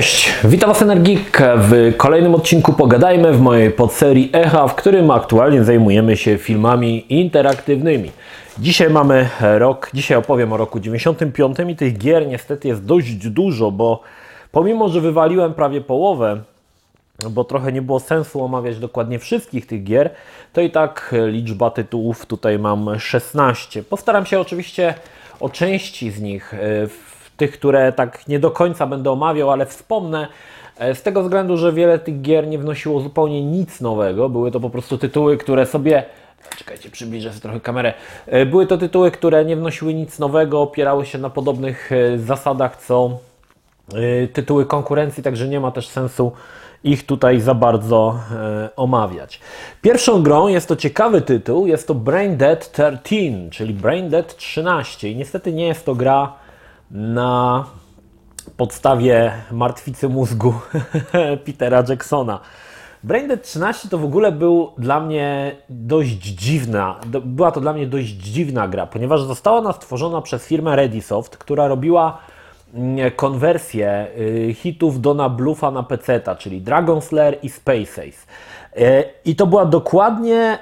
Cześć, witam Was Energik w kolejnym odcinku Pogadajmy w mojej podserii Echa, w którym aktualnie zajmujemy się filmami interaktywnymi. Dzisiaj mamy rok, dzisiaj opowiem o roku 95 i tych gier niestety jest dość dużo, bo pomimo, że wywaliłem prawie połowę, bo trochę nie było sensu omawiać dokładnie wszystkich tych gier, to i tak liczba tytułów tutaj mam 16. Postaram się oczywiście o części z nich e, tych, które tak nie do końca będę omawiał, ale wspomnę. e, Z tego względu, że wiele tych gier nie wnosiło zupełnie nic nowego. Były to po prostu tytuły, które sobie. Czekajcie, przybliżę sobie trochę kamerę. E, Były to tytuły, które nie wnosiły nic nowego, opierały się na podobnych e, zasadach co tytuły konkurencji, także nie ma też sensu ich tutaj za bardzo e, omawiać. Pierwszą grą jest to ciekawy tytuł, jest to Brain Dead 13, czyli Brain Dead 13 i niestety nie jest to gra na podstawie martwicy mózgu Petera Jacksona. Braindead 13 to w ogóle był dla mnie dość dziwna, do- była to dla mnie dość dziwna gra, ponieważ została ona stworzona przez firmę Redisoft, która robiła mm, konwersję y, hitów Dona Bluffa na PC, czyli Dragon Slayer i Space Ace. E, I to była dokładnie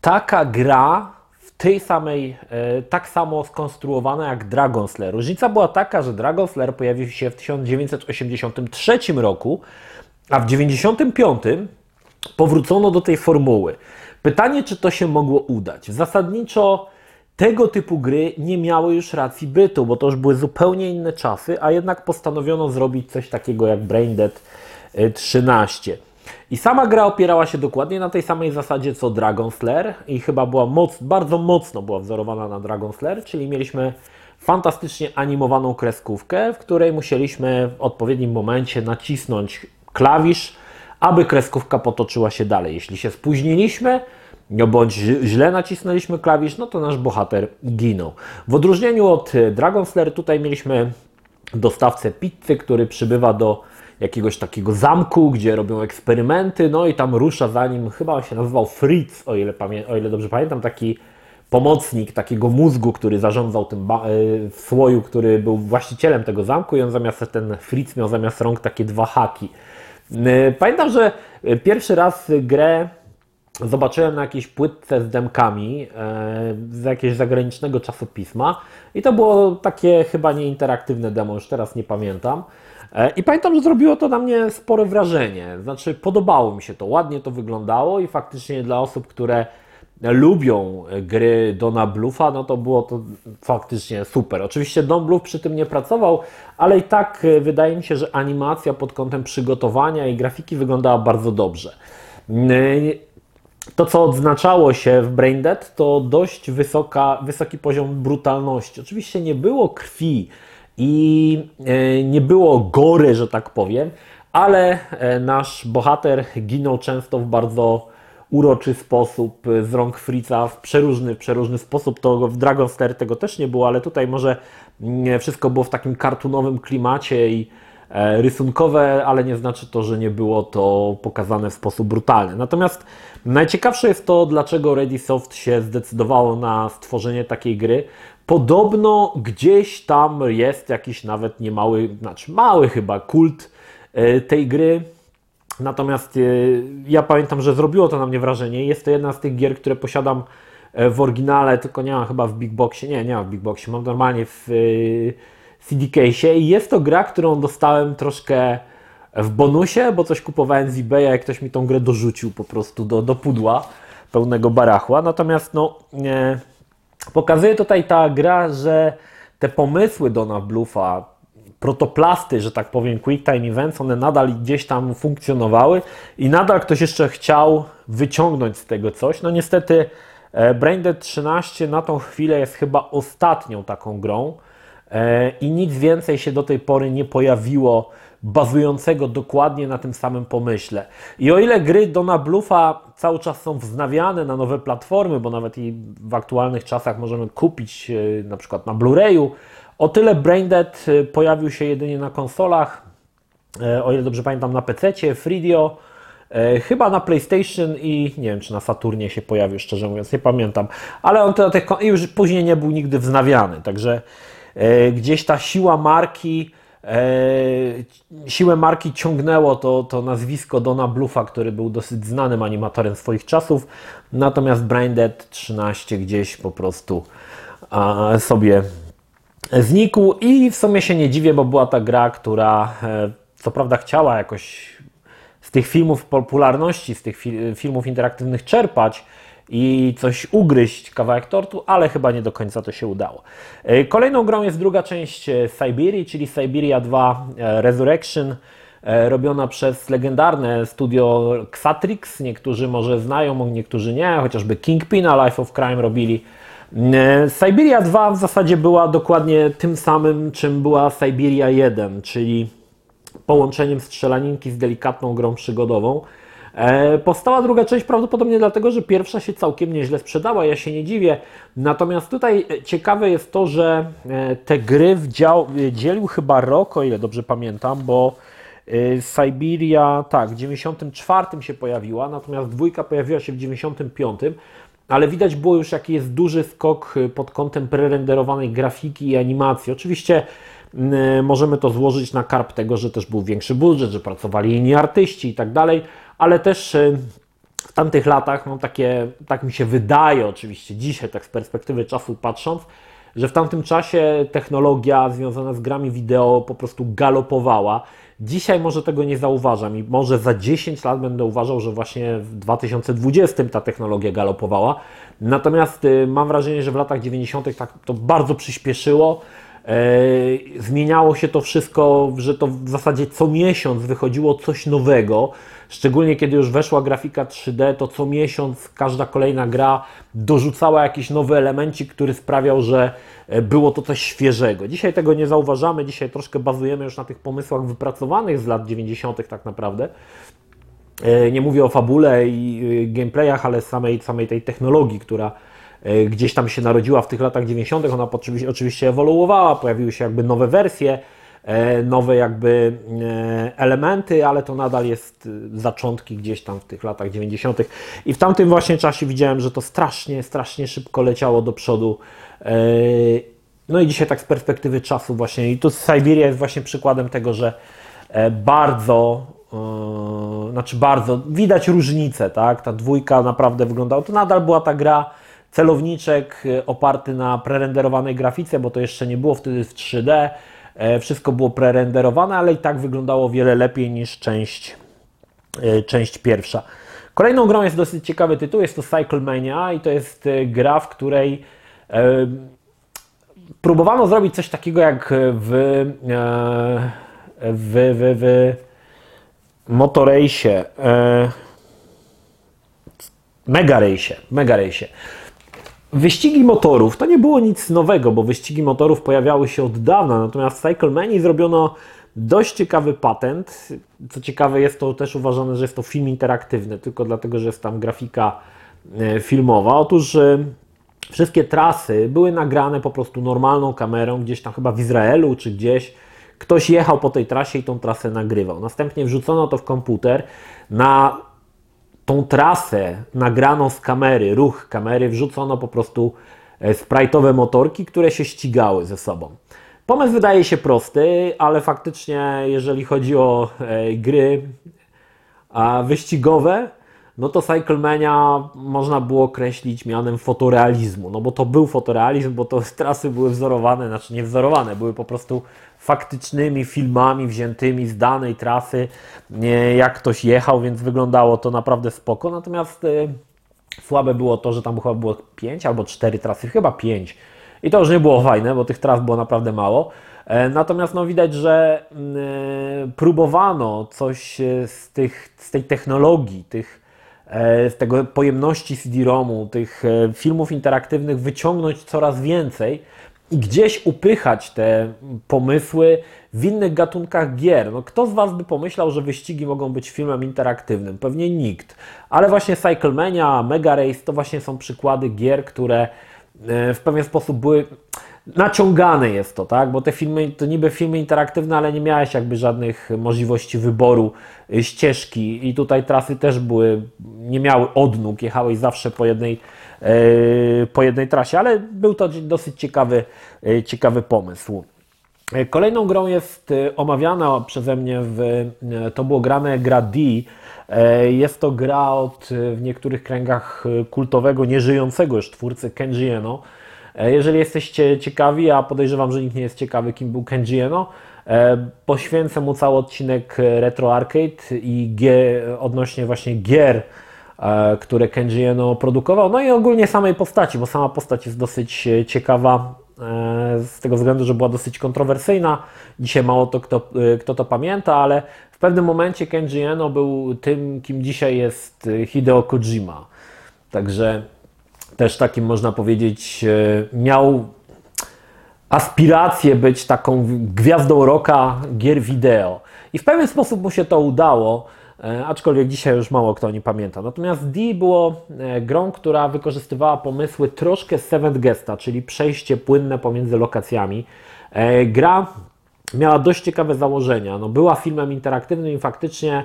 taka gra, tej samej, e, tak samo skonstruowana jak Dragon Slayer. Różnica była taka, że Dragon Slayer pojawił się w 1983 roku, a w 1995 powrócono do tej formuły. Pytanie, czy to się mogło udać? Zasadniczo tego typu gry nie miały już racji bytu, bo to już były zupełnie inne czasy, a jednak postanowiono zrobić coś takiego jak Braindead y, 13. I sama gra opierała się dokładnie na tej samej zasadzie co Dragon Slayer i chyba była moc, bardzo mocno była wzorowana na Dragon Slayer, czyli mieliśmy fantastycznie animowaną kreskówkę, w której musieliśmy w odpowiednim momencie nacisnąć klawisz, aby kreskówka potoczyła się dalej. Jeśli się spóźniliśmy, no bądź źle nacisnęliśmy klawisz, no to nasz bohater ginął. W odróżnieniu od e, Dragon Slayer tutaj mieliśmy dostawcę pizzy, który przybywa do jakiegoś takiego zamku, gdzie robią eksperymenty, no i tam rusza za nim, chyba się nazywał Fritz, o ile, o ile dobrze pamiętam, taki pomocnik takiego mózgu, który zarządzał tym e, słoju, który był właścicielem tego zamku i on zamiast, ten Fritz miał zamiast rąk takie dwa haki. Pamiętam, że pierwszy raz grę zobaczyłem na jakiejś płytce z demkami e, z jakiegoś zagranicznego czasopisma i to było takie chyba nieinteraktywne demo, już teraz nie pamiętam. E, I pamiętam, że zrobiło to na mnie spore wrażenie. Znaczy, podobało mi się to, ładnie to wyglądało i faktycznie dla osób, które lubią gry Dona Bluffa, no to było to faktycznie super. Oczywiście Don Bluff przy tym nie pracował, ale i tak e, wydaje mi się, że animacja pod kątem przygotowania i grafiki wyglądała bardzo dobrze. Yy, to, co odznaczało się w Braindead, to dość wysoka, wysoki poziom brutalności. Oczywiście nie było krwi i e, nie było gory, że tak powiem, ale e, nasz bohater ginął często w bardzo uroczy sposób z rąk Fritza w przeróżny, przeróżny sposób. To w Dragon Slayer tego też nie było, ale tutaj może mm, wszystko było w takim kartunowym klimacie i e, rysunkowe, ale nie znaczy to, że nie było to pokazane w sposób brutalny. Natomiast najciekawsze jest to, dlaczego Readysoft się zdecydowało na stworzenie takiej gry. Podobno gdzieś tam jest jakiś nawet niemały, znaczy mały chyba kult e, tej gry. Natomiast e, ja pamiętam, że zrobiło to na mnie wrażenie. Jest to jedna z tych gier, które posiadam e, w oryginale, tylko nie mam chyba w Big Boxie. Nie, nie mam w Big Boxie, mam normalnie w CD Case'ie i jest to gra, którą dostałem troszkę w bonusie, bo coś kupowałem z eBaya, jak ktoś mi tą grę dorzucił po prostu do, do pudła pełnego barachła. Natomiast no, e, pokazuje tutaj ta gra, że te pomysły Dona Bluffa, protoplasty, że tak powiem, Quick Time Events, one nadal gdzieś tam funkcjonowały i nadal ktoś jeszcze chciał wyciągnąć z tego coś. No niestety e, Braindead 13 na tą chwilę jest chyba ostatnią taką grą e, i nic więcej się do tej pory nie pojawiło bazującego dokładnie na tym samym pomyśle. I o ile gry Dona Bluffa cały czas są wznawiane na nowe platformy, bo nawet i w aktualnych czasach możemy kupić e, na przykład na Blu-rayu, o tyle Braindead e, pojawił się jedynie na konsolach, e, o ile dobrze pamiętam na PC, Freedio, chyba na PlayStation i nie wiem czy na Saturnie się pojawił, szczerze mówiąc, nie pamiętam, ale on na tych, już później nie był nigdy wznawiany, także gdzieś ta siła marki siłę marki ciągnęło to, to nazwisko Dona Bluffa, który był dosyć znanym animatorem swoich czasów, natomiast Braindead 13 gdzieś po prostu sobie znikł. I w sumie się nie dziwię, bo była ta gra, która e, co prawda chciała jakoś z tych filmów popularności, z tych filmów interaktywnych czerpać i coś ugryźć, kawałek tortu, ale chyba nie do końca to się udało. E, kolejną grą jest druga część e, Siberii, czyli Siberia 2 Resurrection, robiona przez legendarne studio Xatrix. Niektórzy może znają, niektórzy nie, chociażby Kingpina Life of Crime robili. E, Siberia 2 w zasadzie była dokładnie tym samym, czym była Siberia 1, czyli połączeniem strzelaninki z delikatną grą przygodową. E, powstała druga część prawdopodobnie dlatego, że pierwsza się całkiem nieźle sprzedała, ja się nie dziwię. Natomiast tutaj ciekawe jest to, że e, te gry wdział, dzielił chyba rok, o ile dobrze pamiętam, bo Siberia, tak, w 94 się pojawiła, natomiast dwójka pojawiła się w 95 ale widać było już, jaki jest duży skok pod kątem prerenderowanej grafiki i animacji. Oczywiście możemy to złożyć na karp tego, że też był większy budżet, że pracowali inni artyści i tak dalej, ale też yy, w tamtych latach, no takie, tak mi się wydaje oczywiście dzisiaj, tak z perspektywy czasu patrząc, że w tamtym czasie technologia związana z grami wideo po prostu galopowała. Dzisiaj może tego nie zauważam i może za 10 lat będę uważał, że właśnie w 2020 ta technologia galopowała. Natomiast y, mam wrażenie, że w latach 90. tak to bardzo przyspieszyło. E, zmieniało się to wszystko, że to w zasadzie co miesiąc wychodziło coś nowego. Szczególnie kiedy już weszła grafika 3D, to co miesiąc każda kolejna gra dorzucała jakiś nowy elemencik, który sprawiał, że e, było to coś świeżego. Dzisiaj tego nie zauważamy, dzisiaj troszkę bazujemy już na tych pomysłach wypracowanych z lat 90. tak naprawdę. E, nie mówię o fabule i gameplayach, ale samej, samej tej technologii, która gdzieś tam się narodziła w tych latach 90., ona oczywiście ewoluowała, pojawiły się jakby nowe wersje, e, nowe jakby e, elementy, ale to nadal jest zaczątki gdzieś tam w tych latach 90. I w tamtym właśnie czasie widziałem, że to strasznie, strasznie szybko leciało do przodu. No i dzisiaj tak z perspektywy czasu właśnie, i tu Siberia jest właśnie przykładem tego, że bardzo, znaczy bardzo, widać różnicę, tak? Ta dwójka naprawdę wyglądała, to nadal była ta gra, celowniczek e, oparty na prerenderowanej grafice, bo to jeszcze nie było wtedy w 3D. E, wszystko było prerenderowane, ale i tak wyglądało wiele lepiej niż część, e, część pierwsza. Kolejną grą jest dosyć ciekawy tytuł, jest to Cycle Mania i to jest gra, w której próbowano zrobić coś takiego jak w, w, w, w Motorejsie, Mega Race, Mega. Wyścigi motorów to nie było nic nowego, bo wyścigi motorów pojawiały się od dawna, natomiast w Cycle Mani zrobiono dość ciekawy patent. Co ciekawe, jest to też uważane, że jest to film interaktywny, tylko dlatego, że jest tam grafika e, filmowa. Otóż e, wszystkie trasy były nagrane po prostu normalną kamerą, gdzieś tam chyba w Izraelu czy gdzieś. Ktoś jechał po tej trasie i tą trasę nagrywał. Następnie wrzucono to w komputer. Na tą trasę nagraną z kamery, ruch kamery, wrzucono po prostu e, sprite'owe motorki, które się ścigały ze sobą. Pomysł wydaje się prosty, ale faktycznie jeżeli chodzi o e, gry wyścigowe, no to Cyclemania można było określić mianem fotorealizmu, no bo to był fotorealizm, bo to trasy były wzorowane, znaczy nie wzorowane, były po prostu faktycznymi filmami wziętymi z danej trasy, jak ktoś jechał, więc wyglądało to naprawdę spoko. Natomiast y, słabe było to, że tam chyba było 5 albo 4 trasy, chyba 5. I to już nie było fajne, bo tych tras było naprawdę mało. E, natomiast no, widać, że y, próbowano coś z, tych, z tej technologii, tych, e, z tego pojemności CD-ROMu, tych e, filmów interaktywnych wyciągnąć coraz więcej i gdzieś upychać te pomysły w innych gatunkach gier. No, kto z Was by pomyślał, że wyścigi mogą być filmem interaktywnym? Pewnie nikt. Ale właśnie Cyclemania, Mega Race to właśnie są przykłady gier, które e, w pewien sposób były naciągane jest to, tak? Bo te filmy to niby filmy interaktywne, ale nie miałeś jakby żadnych możliwości wyboru e, ścieżki i tutaj trasy też były, nie miały odnóg, jechałeś zawsze po jednej E, po jednej trasie, ale był to dosyć ciekawy, e, ciekawy pomysł. Kolejną grą jest omawiana przeze mnie, w, to było grane gra D. Jest to gra od w niektórych kręgach kultowego, nieżyjącego już twórcy Kenji Eno. Jeżeli jesteście ciekawi, a podejrzewam, że nikt nie jest ciekawy, kim był Kenji Eno, poświęcę mu cały odcinek Retro Arcade i odnośnie właśnie gier, które Kenji Eno produkował, no i ogólnie samej postaci, bo sama postać jest dosyć ciekawa E, z tego względu, że była dosyć kontrowersyjna. Dzisiaj mało to kto, e, kto to pamięta, ale w pewnym momencie Kenji Eno był tym, kim dzisiaj jest Hideo Kojima. Także też takim można powiedzieć, e, miał aspirację być taką gwiazdą roka gier wideo. I w pewien sposób mu się to udało. E, aczkolwiek dzisiaj już mało kto nie pamięta. Natomiast D było e, grą, która wykorzystywała pomysły troszkę Seventh Gesta, czyli przejście płynne pomiędzy lokacjami. Gra miała dość ciekawe założenia. No, była filmem interaktywnym i faktycznie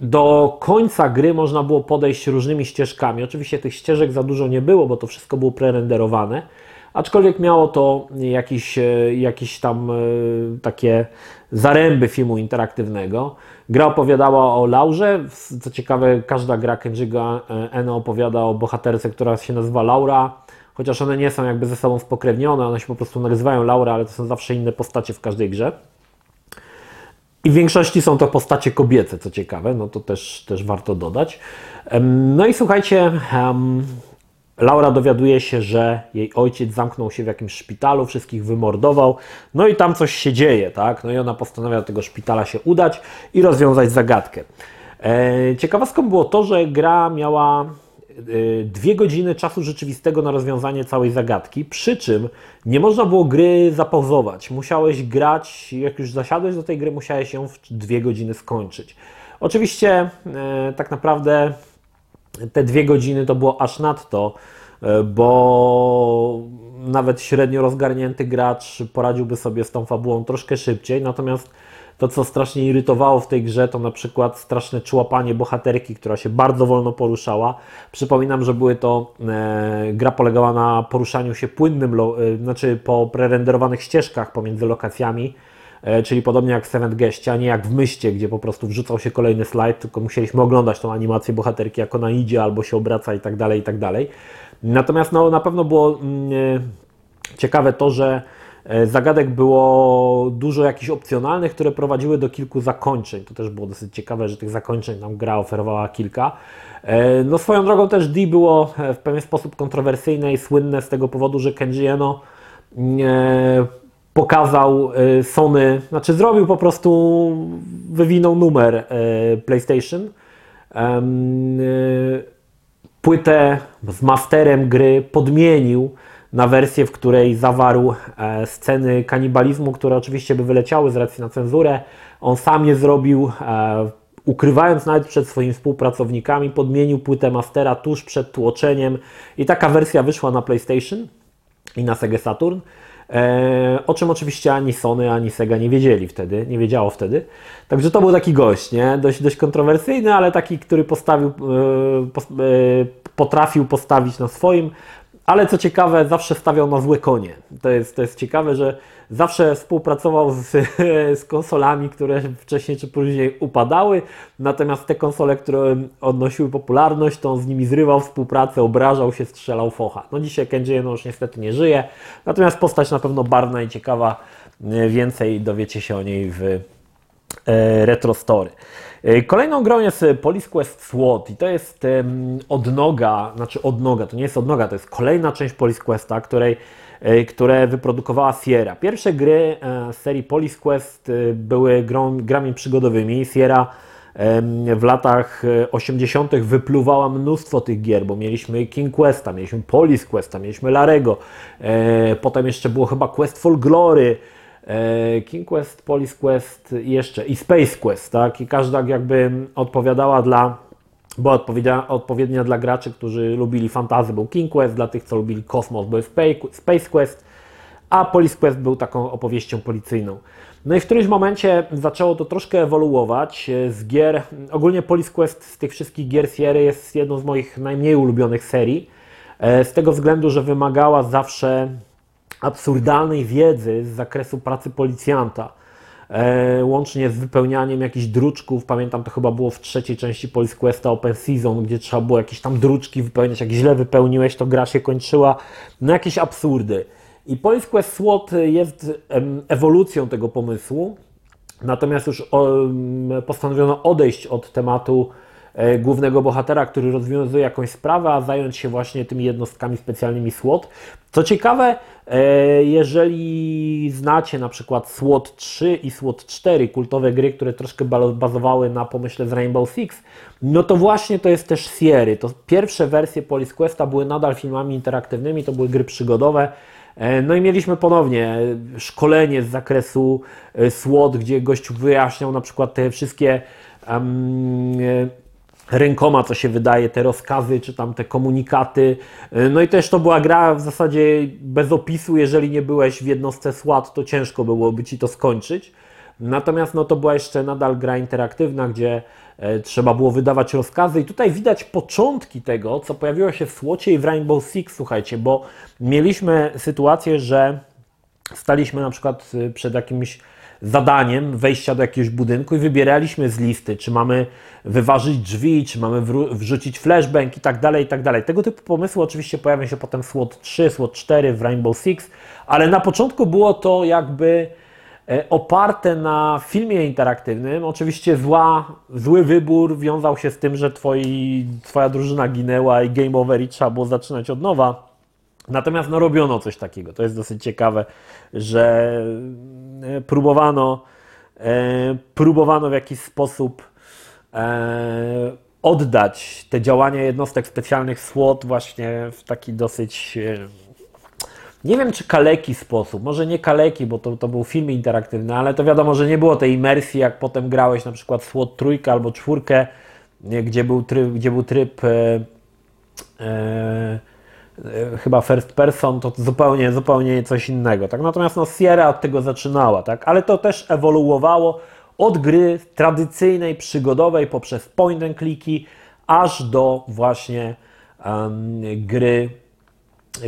do końca gry można było podejść różnymi ścieżkami. Oczywiście tych ścieżek za dużo nie było, bo to wszystko było prerenderowane aczkolwiek miało to jakieś, jakieś tam e, takie zaręby filmu interaktywnego. Gra opowiadała o Laurze, co ciekawe każda gra Kenji'ego e, Eno opowiada o bohaterce, która się nazywa Laura, chociaż one nie są jakby ze sobą spokrewnione, one się po prostu nazywają Laura, ale to są zawsze inne postacie w każdej grze. I w większości są to postacie kobiece, co ciekawe, no to też, też warto dodać. No i słuchajcie, Laura dowiaduje się, że jej ojciec zamknął się w jakimś szpitalu, wszystkich wymordował, no i tam coś się dzieje, tak? No i ona postanawia do tego szpitala się udać i rozwiązać zagadkę. E, ciekawostką było to, że gra miała dwie godziny czasu rzeczywistego na rozwiązanie całej zagadki, przy czym nie można było gry zapauzować. Musiałeś grać, jak już zasiadłeś do tej gry, musiałeś ją w dwie godziny skończyć. Oczywiście e, tak naprawdę te dwie godziny to było aż nadto, e, bo nawet średnio rozgarnięty gracz poradziłby sobie z tą fabułą troszkę szybciej, natomiast to, co strasznie irytowało w tej grze, to na przykład straszne człapanie bohaterki, która się bardzo wolno poruszała. Przypominam, że były to e, gra polegała na poruszaniu się płynnym, e, znaczy po prerenderowanych ścieżkach pomiędzy lokacjami, E, czyli podobnie jak w Seventh Guestie, a nie jak w Myście, gdzie po prostu wrzucał się kolejny slajd, tylko musieliśmy oglądać tą animację bohaterki, jak ona idzie albo się obraca i tak dalej, i tak dalej. Natomiast no, na pewno było mm, e, ciekawe to, że zagadek było dużo jakichś opcjonalnych, które prowadziły do kilku zakończeń. To też było dosyć ciekawe, że tych zakończeń nam gra oferowała kilka. No swoją drogą też D było w pewien sposób kontrowersyjne i słynne z tego powodu, że Kenji Eno pokazał y, Sony, znaczy zrobił po prostu, wywinął numer PlayStation. Płytę z masterem gry podmienił na wersję, w której zawarł e, sceny kanibalizmu, które oczywiście by wyleciały z racji na cenzurę. On sam je zrobił, e, ukrywając nawet przed swoimi współpracownikami, podmienił płytę mastera tuż przed tłoczeniem i taka wersja wyszła na PlayStation i na Sega Saturn. E, o czym oczywiście ani Sony, ani Sega nie wiedzieli wtedy, nie wiedziało wtedy. Także to był taki gość, nie? Dość, dość kontrowersyjny, ale taki, który postawił, potrafił postawić na swoim, ale co ciekawe, zawsze stawiał na złe konie. To jest, to jest ciekawe, że zawsze współpracował z, z konsolami, które wcześniej czy później upadały, natomiast te konsole, które odnosiły popularność, to on z nimi zrywał współpracę, obrażał się, strzelał focha. No dzisiaj Kenji no już niestety nie żyje, natomiast postać na pewno barwna i ciekawa, więcej dowiecie się o niej w e, Retro Story. E, kolejną grą jest Police Quest SWAT i to jest odnoga, znaczy odnoga, to nie jest odnoga, to jest kolejna część Police Questa, której E, które wyprodukowała Sierra. Pierwsze gry z e, serii Police Quest e, były grą, grami przygodowymi. Sierra w latach 80. wypluwała mnóstwo tych gier, bo mieliśmy King Questa, mieliśmy Police Questa, mieliśmy Larego, potem jeszcze było chyba Quest for Glory, King Quest, Police Quest i jeszcze i Space Quest, tak? I każda jakby odpowiadała dla była odpowiednia dla graczy, którzy lubili fantazy, był King Quest, dla tych, co lubili kosmos, był Space Quest, a Police Quest był taką opowieścią policyjną. No i w którymś momencie zaczęło to troszkę ewoluować z gier. Ogólnie Police Quest z tych wszystkich gier Sierra jest jedną z moich najmniej ulubionych serii, e, z tego względu, że wymagała zawsze absurdalnej wiedzy z zakresu pracy policjanta. E, łącznie z wypełnianiem jakichś druczków. Pamiętam, to chyba było w trzeciej części Police Questa Open Season, gdzie trzeba było jakieś tam druczki wypełniać. Jak źle wypełniłeś, to gra się kończyła. No jakieś absurdy. I Police Quest SWOT jest ewolucją tego pomysłu. Natomiast już postanowiono odejść od tematu głównego bohatera, który rozwiązuje jakąś sprawę, a zająć się właśnie tymi jednostkami specjalnymi SWOT. Co ciekawe, e, jeżeli znacie na przykład SWOT 3 i SWOT 4, kultowe gry, które troszkę bazowały na pomyśle z Rainbow Six, no to właśnie to jest też Sierry. To pierwsze wersje Police Questa były nadal filmami interaktywnymi, to były gry przygodowe. E, no i mieliśmy ponownie szkolenie z zakresu SWOT, gdzie gość wyjaśniał na przykład te wszystkie rękoma, co się wydaje, te rozkazy, czy tam te komunikaty. No i też to była gra w zasadzie bez opisu, jeżeli nie byłeś w jednostce SWAT, to ciężko byłoby Ci to skończyć. Natomiast no, to była jeszcze nadal gra interaktywna, gdzie e, trzeba było wydawać rozkazy i tutaj widać początki tego, co pojawiło się w SWOTie i w Rainbow Six, słuchajcie, bo mieliśmy sytuację, że staliśmy na przykład e, przed jakimś zadaniem wejścia do jakiegoś budynku i wybieraliśmy z listy, czy mamy wyważyć drzwi, czy mamy wrzucić flashbang i tak dalej, i tak dalej. Tego typu pomysły oczywiście pojawią się potem w SWOT 3, SWOT 4, w Rainbow Six, ale na początku było to jakby e, oparte na filmie interaktywnym. Oczywiście zła, zły wybór wiązał się z tym, że twoi, twoja drużyna ginęła i game over i trzeba było zaczynać od nowa. Natomiast no, robiono coś takiego. To jest dosyć ciekawe, że e, próbowano, e, próbowano w jakiś sposób e, oddać te działania jednostek specjalnych SWOT właśnie w taki dosyć nie wiem czy kaleki sposób, może nie kaleki, bo to, to był film interaktywny, ale to wiadomo, że nie było tej imersji, jak potem grałeś na przykład SWOT trójkę albo czwórkę, gdzie był tryb, gdzie był tryb e, e, E, chyba first person to zupełnie, zupełnie coś innego. Tak? Natomiast no, Sierra od tego zaczynała, tak? ale to też ewoluowało od gry tradycyjnej, przygodowej poprzez point and clicky, aż do właśnie um, gry,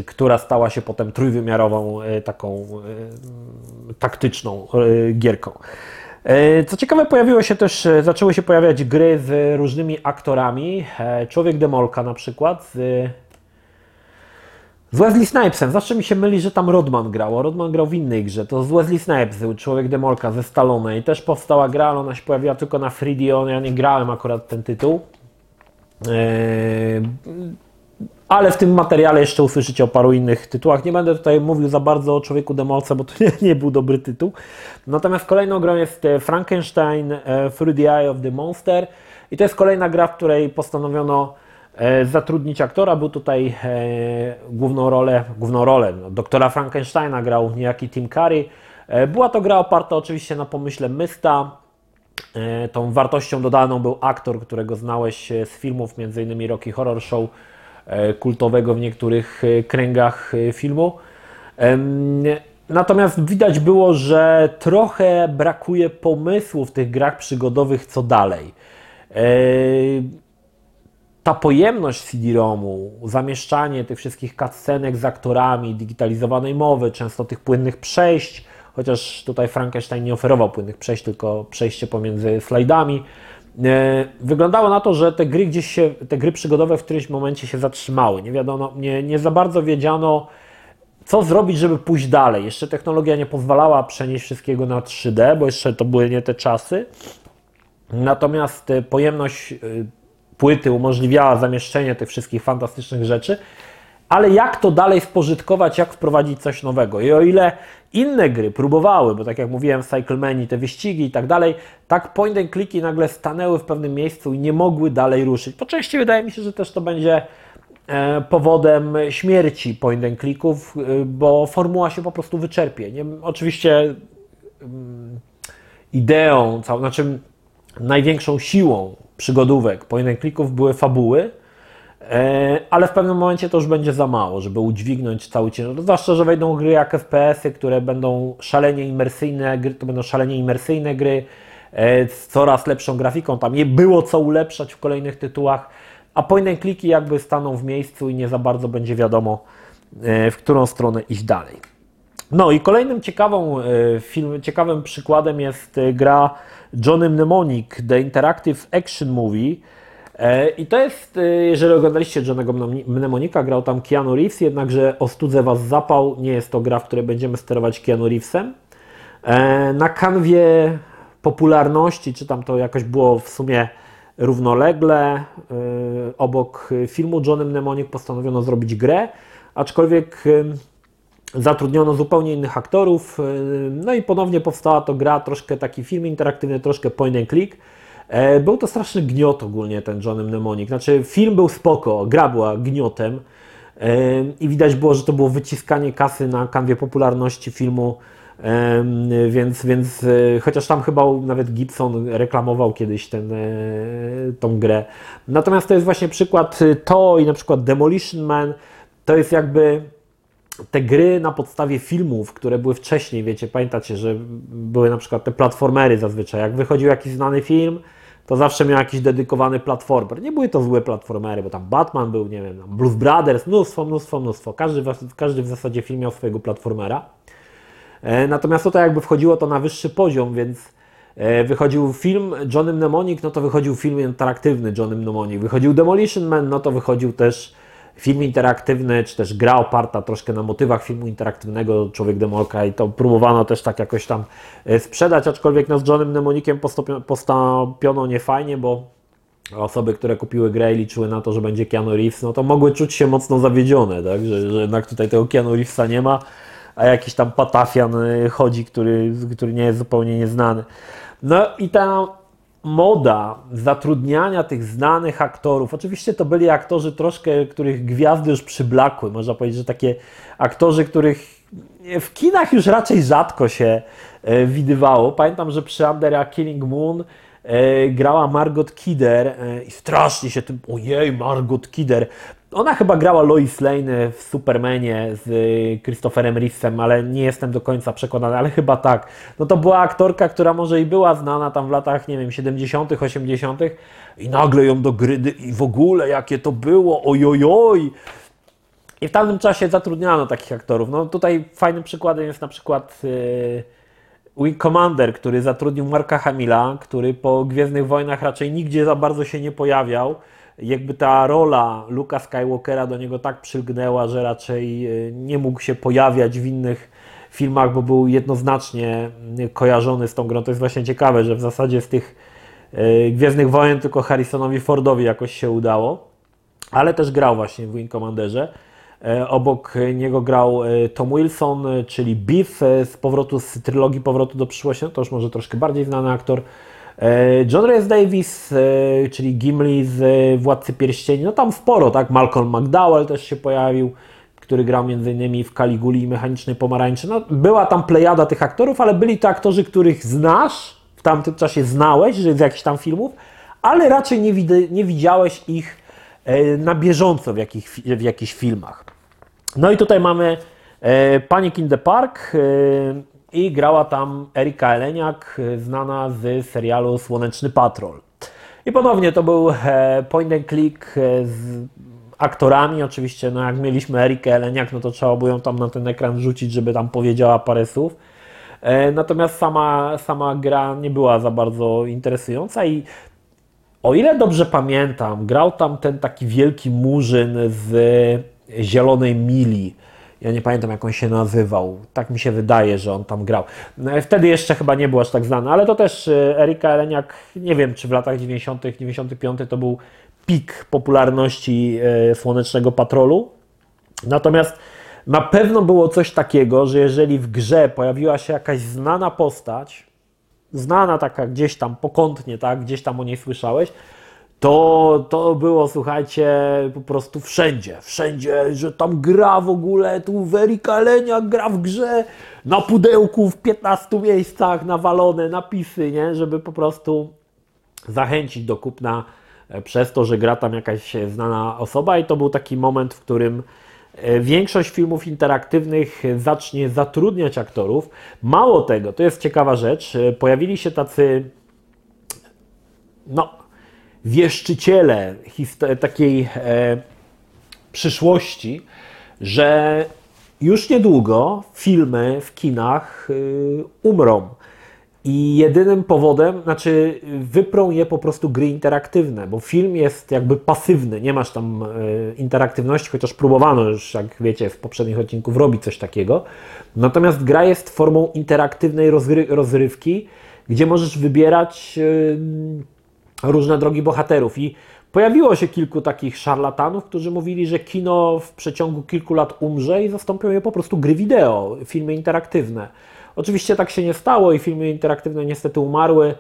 która stała się potem trójwymiarową, e, taką e, taktyczną gierką. Co ciekawe, pojawiło się też, zaczęły się pojawiać gry z różnymi aktorami. Człowiek Demolka na przykład z z Wesley Snipesem. Zawsze mi się myli, że tam Rodman grał, a Rodman grał w innej grze. To z Wesley Snipes, Człowiek Demolka ze Stallone i też powstała gra, ale ona się pojawiła tylko na 3D, ja nie grałem akurat ten tytuł. Eee, ale w tym materiale jeszcze usłyszycie o paru innych tytułach. Nie będę tutaj mówił za bardzo o Człowieku Demolce, bo to nie, nie był dobry tytuł. Natomiast kolejną grą jest e, Frankenstein e, Through the Eye of the Monster i to jest kolejna gra, w której postanowiono zatrudnić aktora. Był tutaj e, główną rolę, główną rolę no, doktora Frankensteina grał niejaki Tim Curry. E, była to gra oparta oczywiście na pomyśle Mysta. Tą wartością dodaną był aktor, którego znałeś z filmów, m.in. Rocky Horror Show, kultowego w niektórych kręgach filmu. Natomiast widać było, że trochę brakuje pomysłu w tych grach przygodowych, co dalej ta pojemność CD-ROMu, zamieszczanie tych wszystkich cutscenek z aktorami, digitalizowanej mowy, często tych płynnych przejść, chociaż tutaj Frankenstein nie oferował płynnych przejść, tylko przejście pomiędzy slajdami. E, wyglądało na to, że te gry gdzieś się, te gry przygodowe w którymś momencie się zatrzymały. Nie wiadomo, nie, nie za bardzo wiedziano, co zrobić, żeby pójść dalej. Jeszcze technologia nie pozwalała przenieść wszystkiego na 3D, bo jeszcze to były nie te czasy. Natomiast e, pojemność e, płyty umożliwiała zamieszczenie tych wszystkich fantastycznych rzeczy, ale jak to dalej spożytkować, jak wprowadzić coś nowego. I o ile inne gry próbowały, bo tak jak mówiłem, Cyclemani, te wyścigi i tak dalej, tak point and clicki nagle stanęły w pewnym miejscu i nie mogły dalej ruszyć. Po części wydaje mi się, że też to będzie e, powodem śmierci point and clicków, e, bo formuła się po prostu wyczerpie. Nie, oczywiście mm, ideą, znaczy największą siłą przygodówek, point and clicków były fabuły, e, ale w pewnym momencie to już będzie za mało, żeby udźwignąć cały ciężar. Zwłaszcza, że wejdą gry jak FPS-y, które będą szalenie imersyjne, gry, to będą szalenie imersyjne gry e, z coraz lepszą grafiką. Tam nie było co ulepszać w kolejnych tytułach, a point clicky jakby staną w miejscu i nie za bardzo będzie wiadomo, e, w którą stronę iść dalej. No i kolejnym ciekawą, e, film, ciekawym przykładem jest e, gra Johnny Mnemonic, The Interactive Action Movie. E, I to jest, jeżeli oglądaliście Johnego Mnemonika, grał tam Keanu Reeves, jednakże ostudzę Was zapał, nie jest to gra, w której będziemy sterować Keanu Reevesem. Na kanwie popularności, czy tam to jakoś było w sumie równolegle, obok filmu Johnny Mnemonic postanowiono zrobić grę, aczkolwiek zatrudniono zupełnie innych aktorów, y, no i ponownie powstała to gra, troszkę taki film interaktywny, troszkę point and click. E, był to straszny gniot ogólnie ten Johnny Mnemonic, znaczy film był spoko, gra była gniotem e, i widać było, że to było wyciskanie kasy na kanwie popularności filmu, e, więc, więc chociaż tam chyba nawet Gibson reklamował kiedyś ten, tą grę. Natomiast to jest właśnie przykład to i na przykład Demolition Man, to jest jakby te gry na podstawie filmów, które były wcześniej, wiecie, pamiętacie, że były na przykład te platformery zazwyczaj. Jak wychodził jakiś znany film, to zawsze miał jakiś dedykowany platformer. Nie były to złe platformery, bo tam Batman był, nie wiem, Blues Brothers, mnóstwo, mnóstwo, mnóstwo. Każdy, każdy w zasadzie film miał swojego platformera. E, natomiast tutaj jakby wchodziło to na wyższy poziom, więc e, wychodził film Johnny Mnemonic, no to wychodził film interaktywny Johnny Mnemonic. Wychodził Demolition Man, no to wychodził też film interaktywny, czy też gra oparta troszkę na motywach filmu interaktywnego Człowiek Demolka i to próbowano też tak jakoś tam e, sprzedać, aczkolwiek no z Johnem Mnemonikiem postąpiono niefajnie, bo osoby, które kupiły grę i liczyły na to, że będzie Keanu Reeves, no to mogły czuć się mocno zawiedzione, tak? że, że jednak tutaj tego Keanu Reevesa nie ma, a jakiś tam patafian e, chodzi, który, który nie jest zupełnie nieznany. No i ta moda zatrudniania tych znanych aktorów, oczywiście to byli aktorzy troszkę, których gwiazdy już przyblakły, można powiedzieć, że takie aktorzy, których w kinach już raczej rzadko się e, widywało. Pamiętam, że przy Under Killing Moon e, grała Margot Kidder e, i strasznie się tym, ojej, Margot Kidder, ona chyba grała Lois Lane w Supermanie z Christopherem Reevesem, ale nie jestem do końca przekonany, ale chyba tak. No to była aktorka, która może i była znana tam w latach, nie wiem, 70., 80. i nagle ją do gry i w ogóle jakie to było, ojojoj. I w tamtym czasie zatrudniano takich aktorów. No tutaj fajnym przykładem jest na przykład yy, Commander, który zatrudnił Marka Hamila, który po Gwiezdnych Wojnach raczej nigdzie za bardzo się nie pojawiał jakby ta rola Luka Skywalkera do niego tak przylgnęła, że raczej e, nie mógł się pojawiać w innych filmach, bo był jednoznacznie kojarzony z tą grą. To jest właśnie ciekawe, że w zasadzie z tych e, Gwiezdnych Wojen tylko Harrisonowi Fordowi jakoś się udało, ale też grał właśnie w Wing Commanderze. E, obok niego grał Tom Wilson, czyli Biff z powrotu z trylogii Powrotu do przyszłości, no to już może troszkę bardziej znany aktor. E, John Davis, e, czyli Gimli z e, Władcy Pierścieni, no tam sporo, tak? Malcolm McDowell też się pojawił, który grał m.in. w Caliguli i Mechanicznej Pomarańczy. No, była tam plejada tych aktorów, ale byli to aktorzy, których znasz, w tamtym czasie znałeś że z jakichś tam filmów, ale raczej nie, wid nie widziałeś ich na bieżąco w, jakich, w jakichś filmach. No i tutaj mamy Panic in the Park, i grała tam Erika Eleniak, znana z serialu Słoneczny Patrol. I ponownie to był e, point and click e, z aktorami. Oczywiście, no jak mieliśmy Erikę Eleniak, no to trzeba było ją tam na ten ekran rzucić, żeby tam powiedziała parę słów. E, natomiast sama, sama gra nie była za bardzo interesująca i o ile dobrze pamiętam, grał tam ten taki wielki murzyn z Zielonej Mili ja nie pamiętam, jak on się nazywał. Tak mi się wydaje, że on tam grał. No, wtedy jeszcze chyba nie był aż tak znany, ale to też e, Erika Eleniak, nie wiem, czy w latach 90., 95 to był pik popularności e, Słonecznego Patrolu. Natomiast na pewno było coś takiego, że jeżeli w grze pojawiła się jakaś znana postać, znana taka gdzieś tam pokątnie, tak, gdzieś tam o niej słyszałeś, to, to było, słuchajcie, po prostu wszędzie, wszędzie, że tam gra w ogóle, tu Werika Lenia gra w grze, na pudełku w 15 miejscach nawalone napisy, nie, żeby po prostu zachęcić do kupna e, przez to, że gra tam jakaś znana osoba. I to był taki moment, w którym e, większość filmów interaktywnych zacznie zatrudniać aktorów. Mało tego, to jest ciekawa rzecz, e, pojawili się tacy no, wieszczyciele takiej e, przyszłości, że już niedługo filmy w kinach y, umrą. I jedynym powodem, znaczy wyprą je po prostu gry interaktywne, bo film jest jakby pasywny, nie masz tam y, interaktywności, chociaż próbowano już, jak wiecie, w poprzednich odcinków robić coś takiego. Natomiast gra jest formą interaktywnej rozry rozrywki, gdzie możesz wybierać różne drogi bohaterów. I Pojawiło się kilku takich szarlatanów, którzy mówili, że kino w przeciągu kilku lat umrze i zastąpią je po prostu gry wideo, filmy interaktywne. Oczywiście tak się nie stało i filmy interaktywne niestety umarły,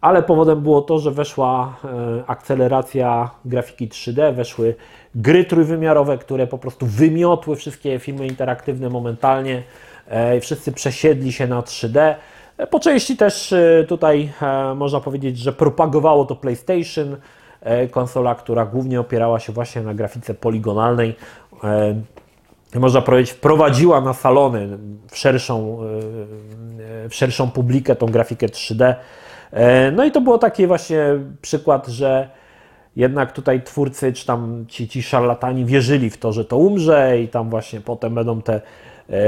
ale powodem było to, że weszła e, akceleracja grafiki 3D, weszły gry trójwymiarowe, które po prostu wymiotły wszystkie filmy interaktywne momentalnie. E, wszyscy przesiedli się na 3D. E, po części też tutaj można powiedzieć, że propagowało to PlayStation E, konsola, która głównie opierała się właśnie na grafice poligonalnej. E, można powiedzieć, wprowadziła na salony w szerszą, e, w szerszą publikę tą grafikę 3D. No i to było taki właśnie przykład, że jednak tutaj twórcy, czy tam ci, ci szarlatani wierzyli w to, że to umrze i tam właśnie potem będą te,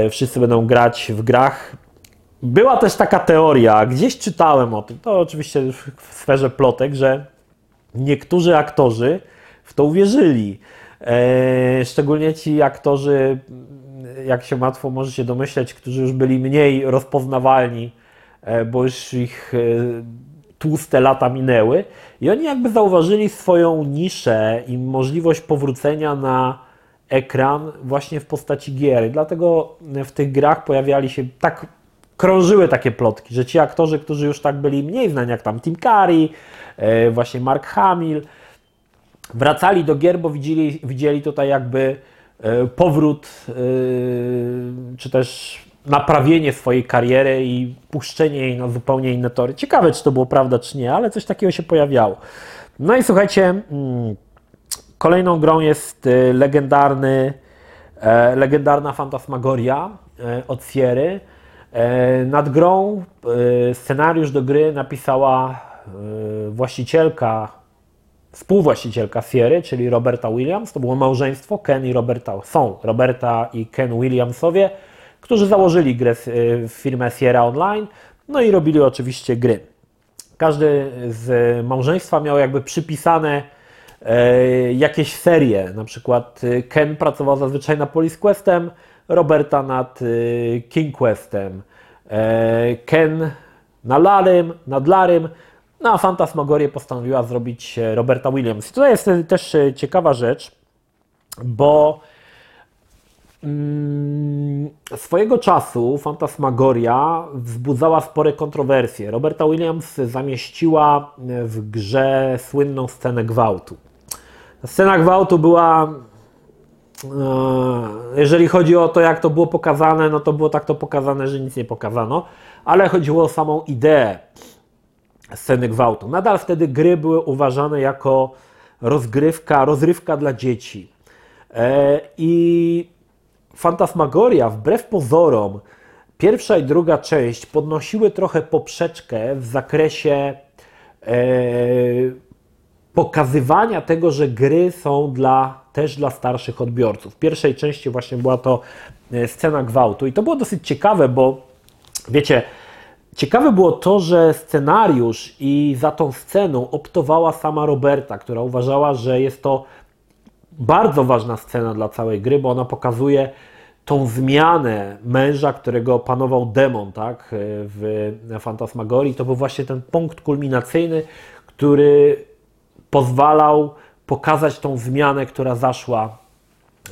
wszyscy będą grać w grach. Była też taka teoria, gdzieś czytałem o tym, to oczywiście w sferze plotek, że niektórzy aktorzy w to uwierzyli. E, szczególnie ci aktorzy, jak się łatwo może się domyśleć, którzy już byli mniej rozpoznawalni, e, bo już ich e, tłuste lata minęły. I oni jakby zauważyli swoją niszę i możliwość powrócenia na ekran właśnie w postaci gier. Dlatego w tych grach pojawiali się tak krążyły takie plotki, że ci aktorzy, którzy już tak byli mniej znani, jak tam Tim Curry, e, właśnie Mark Hamill, wracali do gier, bo widzieli, widzieli tutaj jakby e, powrót, e, czy też naprawienie swojej kariery i puszczenie jej na zupełnie inne tory. Ciekawe, czy to było prawda, czy nie, ale coś takiego się pojawiało. No i słuchajcie, mm, kolejną grą jest legendarny, legendarna fantasmagoria od Sierry. E, nad grą e, scenariusz do gry napisała e, właścicielka, współwłaścicielka Sierry, czyli Roberta Williams. To było małżeństwo Ken i Roberta. Są Roberta i Ken Williamsowie, którzy założyli grę, firmę Sierra Online, no i robili oczywiście gry. Każdy z małżeństwa miał jakby przypisane jakieś serie. Na przykład Ken pracował zazwyczaj na Police Questem, Roberta nad y, King Questem, e, Ken na Larym, nad Larym, no a Fantasmagorię postanowiła zrobić e, Roberta Williams. I tutaj jest też e, ciekawa rzecz, bo mm, swojego czasu Fantasmagoria wzbudzała spore kontrowersje. Roberta Williams zamieściła w grze słynną scenę gwałtu. Scena gwałtu była jeżeli chodzi o to, jak to było pokazane, no to było tak to pokazane, że nic nie pokazano, ale chodziło o samą ideę sceny gwałtu. Nadal wtedy gry były uważane jako rozgrywka, rozrywka dla dzieci. E, I Fantasmagoria, wbrew pozorom, pierwsza i druga część podnosiły trochę poprzeczkę w zakresie e, pokazywania tego, że gry są dla, też dla starszych odbiorców. W pierwszej części właśnie była to e, scena gwałtu i to było dosyć ciekawe, bo wiecie, ciekawe było to, że scenariusz i za tą sceną optowała sama Roberta, która uważała, że jest to bardzo ważna scena dla całej gry, bo ona pokazuje tą zmianę męża, którego opanował demon, tak, e, w Fantasmagorii. To był właśnie ten punkt kulminacyjny, który pozwalał pokazać tą zmianę, która zaszła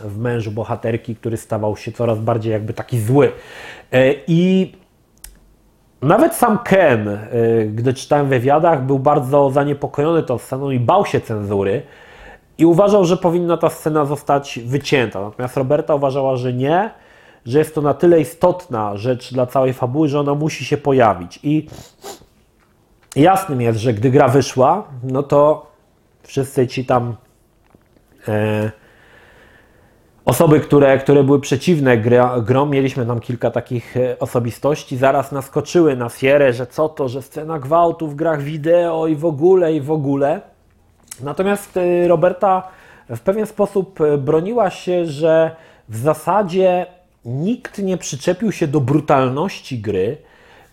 w mężu bohaterki, który stawał się coraz bardziej jakby taki zły. E, I nawet sam Ken, e, gdy czytałem w wywiadach, był bardzo zaniepokojony tą sceną i bał się cenzury i uważał, że powinna ta scena zostać wycięta. Natomiast Roberta uważała, że nie, że jest to na tyle istotna rzecz dla całej fabuły, że ona musi się pojawić. I jasnym jest, że gdy gra wyszła, no to wszyscy ci tam e, osoby, które, które były przeciwne grom, mieliśmy tam kilka takich e, osobistości, zaraz naskoczyły na Sierę, że co to, że scena gwałtu w grach wideo i w ogóle, i w ogóle. Natomiast e, Roberta w pewien sposób e, broniła się, że w zasadzie nikt nie przyczepił się do brutalności gry.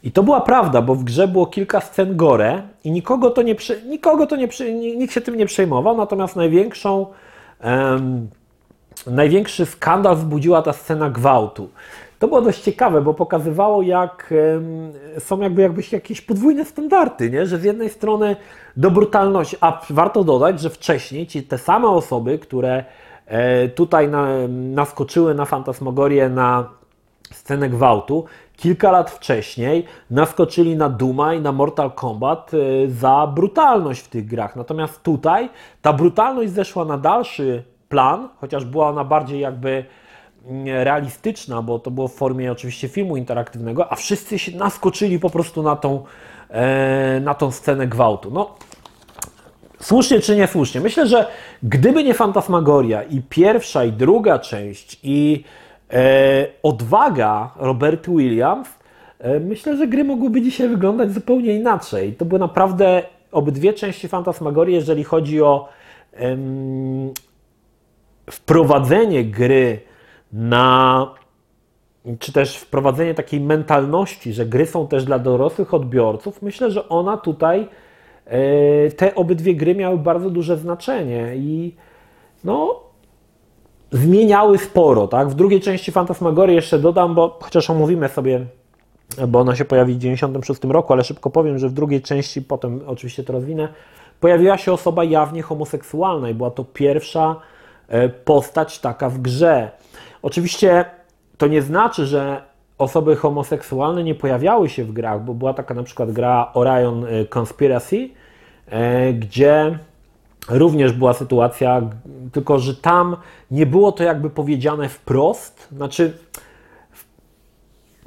I to była prawda, bo w grze było kilka scen gore i nikogo to nie, nikogo to nie nikt się tym nie przejmował, natomiast największą, em, największy skandal wzbudziła ta scena gwałtu. To było dość ciekawe, bo pokazywało, jak em, są jakby, jakby jakieś podwójne standardy, nie? że z jednej strony do brutalności, a warto dodać, że wcześniej ci te same osoby, które e, tutaj na, naskoczyły na fantasmagorię na scenę gwałtu, kilka lat wcześniej naskoczyli na Duma i na Mortal Kombat e, za brutalność w tych grach. Natomiast tutaj ta brutalność zeszła na dalszy plan, chociaż była ona bardziej jakby mm, realistyczna, bo to było w formie oczywiście filmu interaktywnego, a wszyscy się naskoczyli po prostu na tą, e, na tą scenę gwałtu. No, Słusznie czy niesłusznie? Myślę, że gdyby nie Fantasmagoria i pierwsza i druga część i odwaga Robert Williams, e, myślę, że gry mogłyby dzisiaj wyglądać zupełnie inaczej. To były naprawdę obydwie części Fantasmagorii, jeżeli chodzi o wprowadzenie gry na czy też wprowadzenie takiej mentalności, że gry są też dla dorosłych odbiorców, myślę, że ona tutaj, e, te obydwie gry miały bardzo duże znaczenie i no, zmieniały sporo, tak? W drugiej części Fantasmagorii jeszcze dodam, bo chociaż omówimy sobie, bo ona się pojawi w 96 roku, ale szybko powiem, że w drugiej części, potem oczywiście to rozwinę, pojawiła się osoba jawnie homoseksualna i była to pierwsza e, postać taka w grze. Oczywiście to nie znaczy, że osoby homoseksualne nie pojawiały się w grach, bo była taka na przykład gra Orion e, Conspiracy, e, gdzie również była sytuacja, tylko że tam nie było to jakby powiedziane wprost, znaczy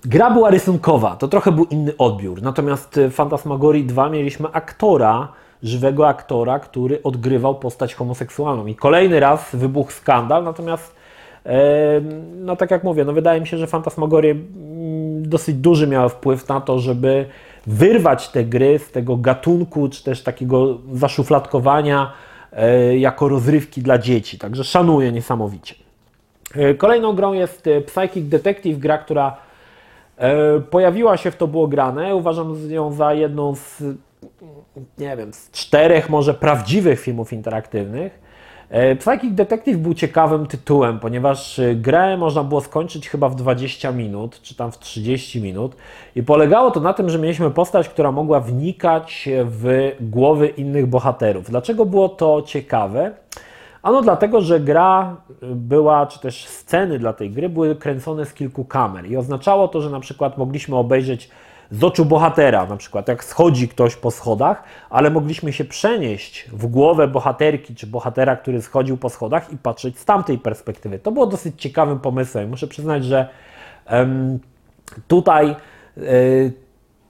gra była rysunkowa, to trochę był inny odbiór, natomiast w Fantasmagorii 2 mieliśmy aktora, żywego aktora, który odgrywał postać homoseksualną. I kolejny raz wybuchł skandal, natomiast no tak jak mówię, no wydaje mi się, że Fantasmagorie mm, dosyć duży miały wpływ na to, żeby wyrwać te gry z tego gatunku, czy też takiego zaszufladkowania e, jako rozrywki dla dzieci. Także szanuję niesamowicie. E, kolejną grą jest e, Psychic Detective, gra, która pojawiła się w to było grane. Uważam ją za jedną z, nie wiem, z czterech może prawdziwych filmów interaktywnych. E, Psychic Detective był ciekawym tytułem, ponieważ e, grę można było skończyć chyba w 20 minut, czy tam w 30 minut. I polegało to na tym, że mieliśmy postać, która mogła wnikać w głowy innych bohaterów. Dlaczego było to ciekawe? Ano dlatego, że gra była, czy też sceny dla tej gry były kręcone z kilku kamer. I oznaczało to, że na przykład mogliśmy obejrzeć z oczu bohatera, na przykład jak schodzi ktoś po schodach, ale mogliśmy się przenieść w głowę bohaterki czy bohatera, który schodził po schodach i patrzeć z tamtej perspektywy. To było dosyć ciekawym pomysłem. Muszę przyznać, że um, tutaj y,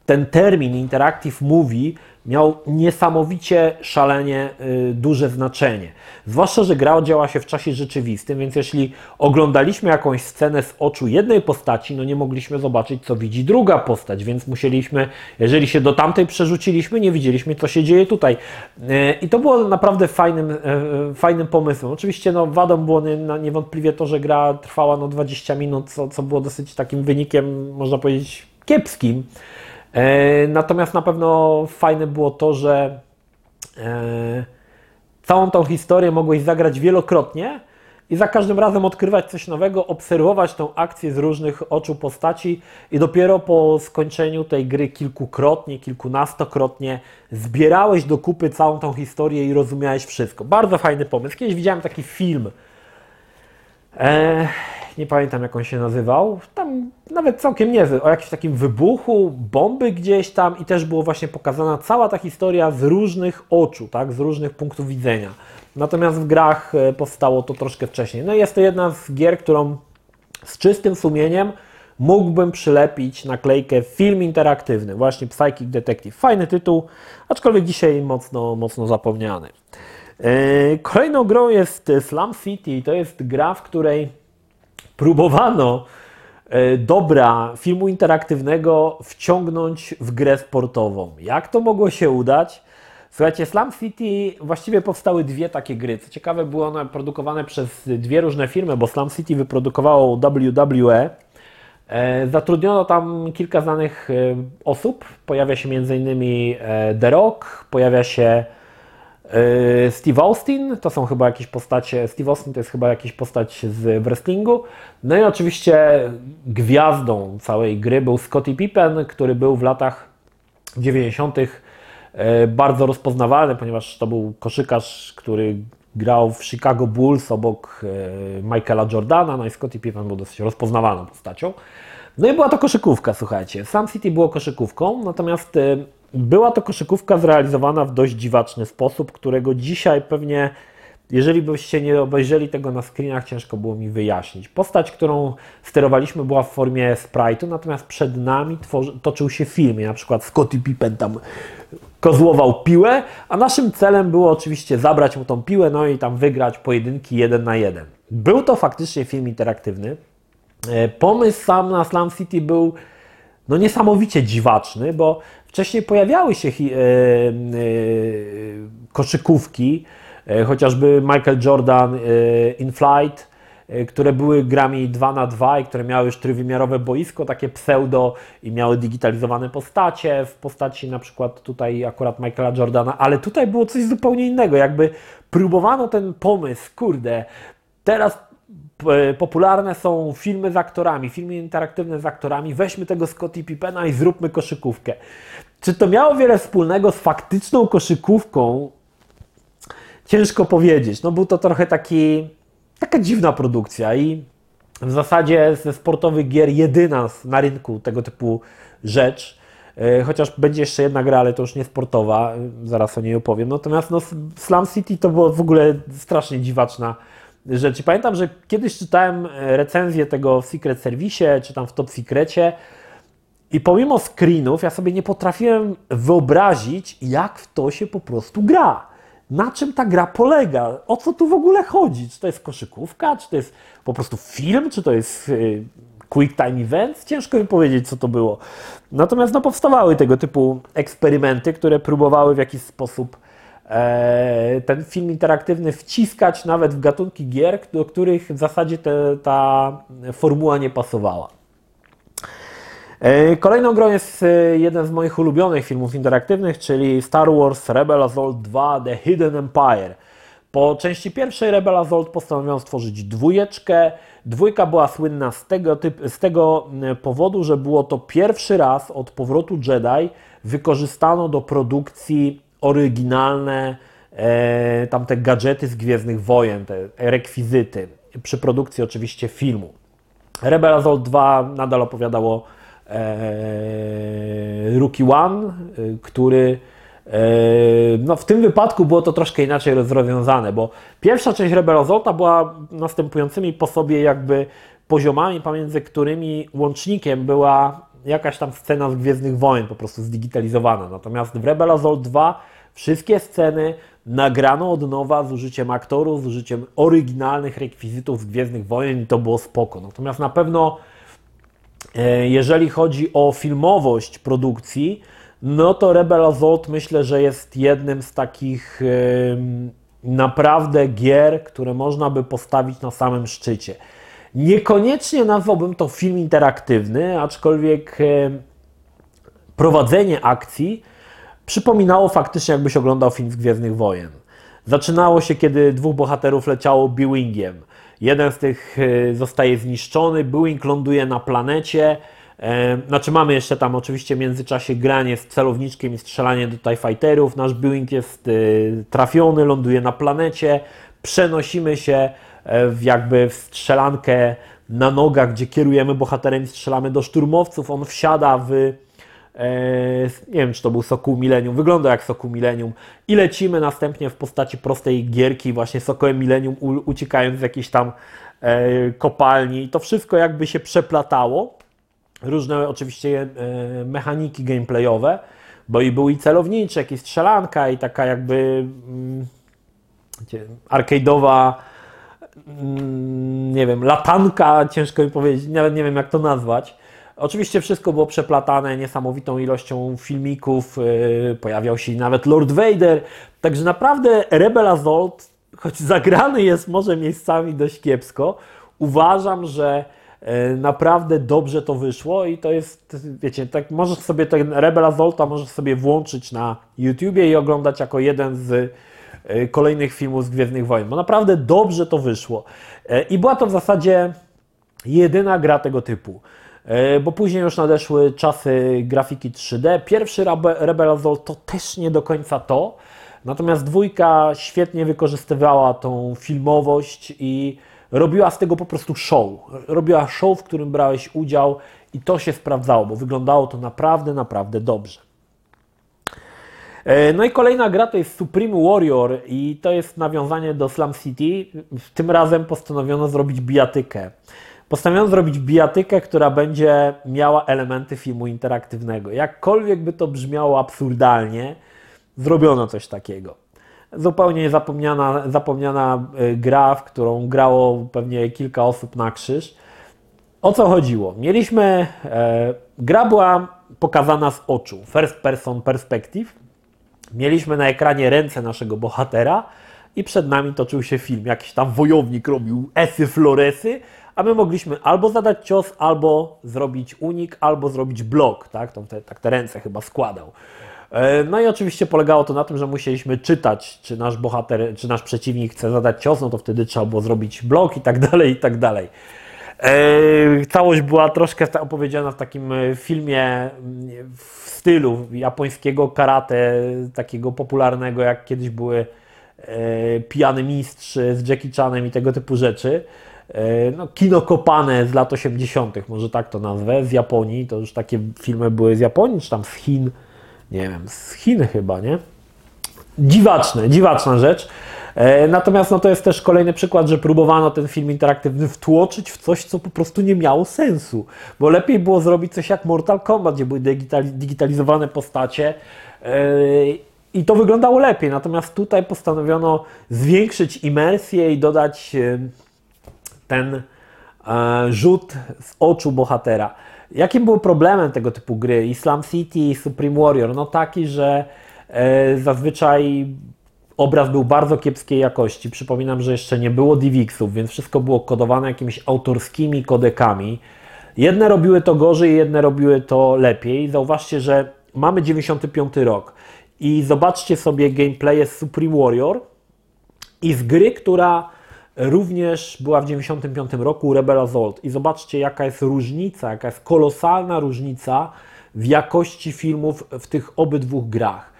ten termin Interactive Movie miał niesamowicie szalenie y, duże znaczenie. Zwłaszcza, że gra działa się w czasie rzeczywistym, więc jeśli oglądaliśmy jakąś scenę z oczu jednej postaci, no nie mogliśmy zobaczyć, co widzi druga postać, więc musieliśmy, jeżeli się do tamtej przerzuciliśmy, nie widzieliśmy, co się dzieje tutaj. Y, I to było naprawdę fajnym, y, fajnym pomysłem. Oczywiście no, wadą było niewątpliwie to, że gra trwała no, 20 minut, co, co było dosyć takim wynikiem, można powiedzieć, kiepskim. E, natomiast na pewno fajne było to, że e, całą tą historię mogłeś zagrać wielokrotnie i za każdym razem odkrywać coś nowego, obserwować tą akcję z różnych oczu postaci i dopiero po skończeniu tej gry kilkukrotnie, kilkunastokrotnie zbierałeś do kupy całą tą historię i rozumiałeś wszystko. Bardzo fajny pomysł. Kiedyś widziałem taki film. E, nie pamiętam jak on się nazywał, tam nawet całkiem niezły, o jakimś takim wybuchu, bomby gdzieś tam i też było właśnie pokazana cała ta historia z różnych oczu, tak, z różnych punktów widzenia. Natomiast w grach e, powstało to troszkę wcześniej. No i jest to jedna z gier, którą z czystym sumieniem mógłbym przylepić naklejkę film interaktywny, właśnie Psychic Detective. Fajny tytuł, aczkolwiek dzisiaj mocno, mocno zapomniany. E, kolejną grą jest Slum City. To jest gra, w której próbowano e, dobra filmu interaktywnego wciągnąć w grę sportową. Jak to mogło się udać? Słuchajcie, Slam City właściwie powstały dwie takie gry. Co ciekawe, były one produkowane przez dwie różne firmy, bo Slam City wyprodukowało WWE, E, zatrudniono tam kilka znanych e, osób. Pojawia się m.in. The Rock, pojawia się Steve Austin, to są chyba jakieś postacie, Steve Austin to jest chyba jakiś postać z wrestlingu. No i oczywiście gwiazdą całej gry był Scottie Pippen, który był w latach 90. bardzo rozpoznawalny, ponieważ to był koszykarz, który grał w Chicago Bulls obok Michaela Jordana, no i Scottie Pippen był dosyć rozpoznawalną postacią. No i była to koszykówka, słuchajcie. Sam City było koszykówką, natomiast e, była to koszykówka zrealizowana w dość dziwaczny sposób, którego dzisiaj pewnie, jeżeli byście nie obejrzeli tego na screenach, ciężko było mi wyjaśnić. Postać, którą sterowaliśmy była w formie sprite'u, natomiast przed nami tworzy, toczył się film, na przykład Scottie Pippen tam kozłował piłę, a naszym celem było oczywiście zabrać mu tą piłę, no i tam wygrać pojedynki jeden na jeden. Był to faktycznie film interaktywny, E, pomysł sam na Slam City był no niesamowicie dziwaczny, bo wcześniej pojawiały się e, e, koszykówki, chociażby Michael Jordan In Flight, które były grami 2 na 2 i które miały już trójwymiarowe boisko, takie pseudo i miały digitalizowane postacie w postaci na przykład tutaj akurat Michaela Jordana, ale tutaj było coś zupełnie innego, jakby próbowano ten pomysł, kurde, teraz popularne są filmy z aktorami, filmy interaktywne z aktorami, weźmy tego Scottie Pippena i zróbmy koszykówkę. Czy to miało wiele wspólnego z faktyczną koszykówką? Ciężko powiedzieć. No był to trochę taki, taka dziwna produkcja i w zasadzie ze sportowych gier jedyna na rynku tego typu rzecz, e, chociaż będzie jeszcze jedna gra, ale to już nie sportowa, zaraz o niej opowiem. Natomiast no, Slam City to była w ogóle strasznie dziwaczna rzeczy. Pamiętam, że kiedyś czytałem e, recenzję tego w Secret Service, czy tam w Top Secrecie i pomimo screenów ja sobie nie potrafiłem wyobrazić, jak w to się po prostu gra. Na czym ta gra polega? O co tu w ogóle chodzi? Czy to jest koszykówka? Czy to jest po prostu film? Czy to jest e, quick time event? Ciężko mi powiedzieć, co to było. Natomiast no, powstawały tego typu eksperymenty, które próbowały w jakiś sposób E, ten film interaktywny wciskać nawet w gatunki gier, do których w zasadzie te, ta formuła nie pasowała. E, kolejną grą jest e, jeden z moich ulubionych filmów interaktywnych, czyli Star Wars Rebel Assault 2 The Hidden Empire. Po części pierwszej Rebel Assault postanowiono stworzyć dwójeczkę. Dwójka była słynna z tego, typ, z tego powodu, że było to pierwszy raz od powrotu Jedi wykorzystano do produkcji oryginalne e, tamte gadżety z Gwiezdnych Wojen, te rekwizyty, przy produkcji oczywiście filmu. Rebel Assault 2 nadal opowiadało Rookie One, e, który e, no w tym wypadku było to troszkę inaczej rozwiązane, bo pierwsza część Rebel Assaulta była następującymi po sobie jakby poziomami, pomiędzy którymi łącznikiem była jakaś tam scena z Gwiezdnych Wojen po prostu zdigitalizowana. Natomiast w Rebel Assault 2 wszystkie sceny nagrano od nowa z użyciem aktorów, z użyciem oryginalnych rekwizytów z Gwiezdnych Wojen i to było spoko. Natomiast na pewno jeżeli chodzi o filmowość produkcji, no to Rebel Assault myślę, że jest jednym z takich naprawdę gier, które można by postawić na samym szczycie. Niekoniecznie nazwałbym to film interaktywny, aczkolwiek prowadzenie akcji przypominało faktycznie, jakbyś oglądał film z Gwiezdnych Wojen. Zaczynało się, kiedy dwóch bohaterów leciało B-Wingiem. Jeden z tych e, zostaje zniszczony, B-Wing ląduje na planecie. Znaczy mamy jeszcze tam oczywiście w międzyczasie granie z celowniczkiem i strzelanie do TIE Fighterów. Nasz B-Wing jest e, trafiony, ląduje na planecie. Przenosimy się E, w jakby w strzelankę na nogach, gdzie kierujemy bohaterem i strzelamy do szturmowców. On wsiada w e, nie wiem, czy to był Sokół Millennium, wygląda jak Sokół Millennium i lecimy następnie w postaci prostej gierki właśnie Sokołem Millennium uciekając z jakiejś tam e, kopalni i to wszystko jakby się przeplatało. Różne oczywiście mechaniki gameplayowe, bo i był i celowniczek, i strzelanka, i taka jakby mm, arcade'owa Mm, nie wiem, latanka, ciężko mi powiedzieć, nawet nie wiem jak to nazwać. Oczywiście wszystko było przeplatane niesamowitą ilością filmików, yy, pojawiał się nawet Lord Vader, także naprawdę Rebel Assault, choć zagrany jest może miejscami dość kiepsko, uważam, że E, naprawdę dobrze to wyszło i to jest, wiecie, tak możesz sobie ten Rebel Assaulta możesz sobie włączyć na YouTubie i oglądać jako jeden z e, kolejnych filmów z Gwiezdnych Wojen, bo naprawdę dobrze to wyszło. I była to w zasadzie jedyna gra tego typu. Bo później już nadeszły czasy grafiki 3D. Pierwszy Rebel Assault to też nie do końca to. Natomiast dwójka świetnie wykorzystywała tą filmowość i robiła z tego po prostu show. Robiła show, w którym brałeś udział i to się sprawdzało, bo wyglądało to naprawdę, naprawdę dobrze. E, no i kolejna gra to jest Supreme Warrior i to jest nawiązanie do Slum City. Tym razem postanowiono zrobić bijatykę. Postanowiono zrobić bijatykę, która będzie miała elementy filmu interaktywnego. Jakkolwiek by to brzmiało absurdalnie, zrobiono coś takiego zupełnie zapomniana, zapomniana e, gra, w którą grało pewnie kilka osób na krzyż. O co chodziło? Mieliśmy, e, gra była pokazana z oczu, first person perspective. Mieliśmy na ekranie ręce naszego bohatera i przed nami toczył się film. Jakiś tam wojownik robił esy, floresy, a my mogliśmy albo zadać cios, albo zrobić unik, albo zrobić blok, tak? To te, tak te ręce chyba składał. E, no i oczywiście polegało to na tym, że musieliśmy czytać, czy nasz bohater, czy nasz przeciwnik chce zadać cios, no to wtedy trzeba było zrobić blok i tak dalej, i tak dalej. E, całość była troszkę opowiedziana w takim e, filmie mm, w stylu japońskiego karate, takiego popularnego, jak kiedyś były Pijany Mistrz z Jackie Chanem i tego typu rzeczy. No, kino kopane z lat 80., może tak to nazwę, z Japonii. To już takie filmy były z Japonii, czy tam z Chin nie wiem, z Chin chyba, nie? Dziwaczne, dziwaczna rzecz. E, natomiast no, to jest też kolejny przykład, że próbowano ten film interaktywny wtłoczyć w coś, co po prostu nie miało sensu. Bo lepiej było zrobić coś jak Mortal Kombat, gdzie były digitalizowane postacie e, i to wyglądało lepiej. Natomiast tutaj postanowiono zwiększyć imersję i dodać e, ten rzut z oczu bohatera. Jakim był problemem tego typu gry? Islam City i Supreme Warrior? No taki, że e, zazwyczaj obraz był bardzo kiepskiej jakości. Przypominam, że jeszcze nie było DivXów, więc wszystko było kodowane jakimiś autorskimi kodekami. Jedne robiły to gorzej, jedne robiły to lepiej. Zauważcie, że mamy 95 rok i zobaczcie sobie gameplay z Supreme Warrior i z gry, która również była w 1995 roku Rebel Assault. I zobaczcie, jaka jest różnica, jaka jest kolosalna różnica w jakości filmów w tych obydwu grach.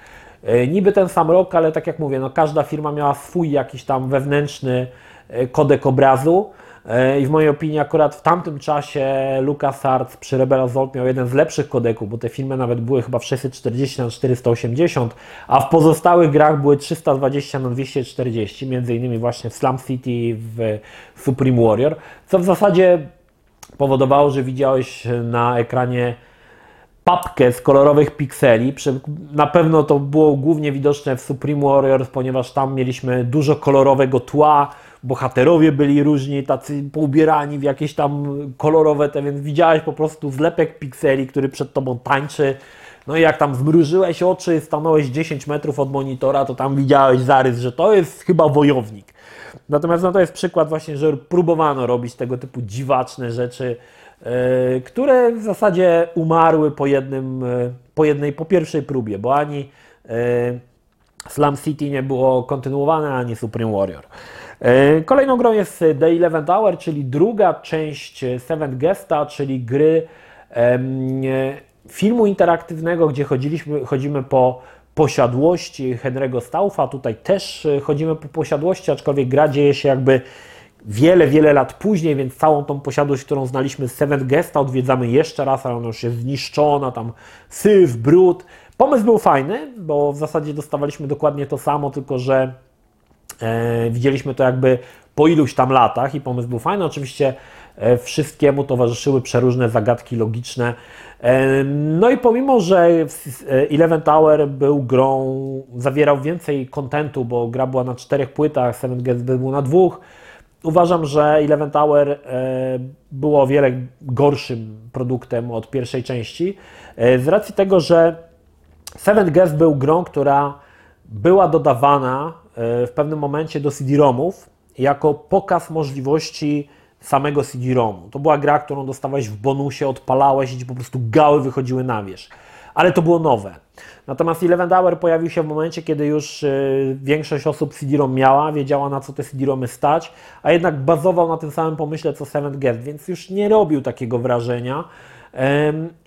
E, niby ten sam rok, ale tak jak mówię, no każda firma miała swój jakiś tam wewnętrzny e, kodek obrazu. E, I w mojej opinii akurat w tamtym czasie LucasArts przy Rebel Assault miał jeden z lepszych kodeków, bo te filmy nawet były chyba w 640 na 480, a w pozostałych grach były 320 na 240, między innymi właśnie w Slum City, w Supreme Warrior, co w zasadzie powodowało, że widziałeś na ekranie papkę z kolorowych pikseli. Na pewno to było głównie widoczne w Supreme Warriors, ponieważ tam mieliśmy dużo kolorowego tła, bohaterowie byli różni, tacy poubierani w jakieś tam kolorowe te, więc widziałeś po prostu zlepek pikseli, który przed tobą tańczy. No i jak tam zmrużyłeś oczy, stanąłeś 10 metrów od monitora, to tam widziałeś zarys, że to jest chyba wojownik. Natomiast no, to jest przykład właśnie, że próbowano robić tego typu dziwaczne rzeczy, które w zasadzie umarły po, jednym, yy, po jednej, po pierwszej próbie, bo ani yy, Slum City nie było kontynuowane, ani Supreme Warrior. E, kolejną grą jest The Eleventh Hour, czyli druga część Seventh Gesta, czyli gry filmu interaktywnego, gdzie chodziliśmy, chodzimy po posiadłości Henry'ego Staufa. Tutaj też e, chodzimy po posiadłości, aczkolwiek gra dzieje się jakby wiele, wiele lat później, więc całą tą posiadłość, którą znaliśmy z Seventh Gesta, odwiedzamy jeszcze raz, ale ona już jest zniszczona, tam syf, brud. Pomysł był fajny, bo w zasadzie dostawaliśmy dokładnie to samo, tylko że E, widzieliśmy to jakby po iluś tam latach i pomysł był fajny. Oczywiście e, wszystkiemu towarzyszyły przeróżne zagadki logiczne. E, no i pomimo, że Eleven Tower był grą, zawierał więcej kontentu, bo gra była na czterech płytach, Seven Guest był na dwóch, uważam, że Eleven Tower było o wiele gorszym produktem od pierwszej części, z racji tego, że Seven Guest był grą, która była dodawana E, w pewnym momencie do CD-ROMów jako pokaz możliwości samego CD-ROMu. To była gra, którą dostawałeś w bonusie, odpalałeś i ci po prostu gały wychodziły na wierzch. Ale to było nowe. Natomiast Eleven Hour pojawił się w momencie, kiedy już y, większość osób CD-ROM miała, wiedziała na co te CD-ROMy stać, a jednak bazował na tym samym pomyśle co Seventh Guest, więc już nie robił takiego wrażenia.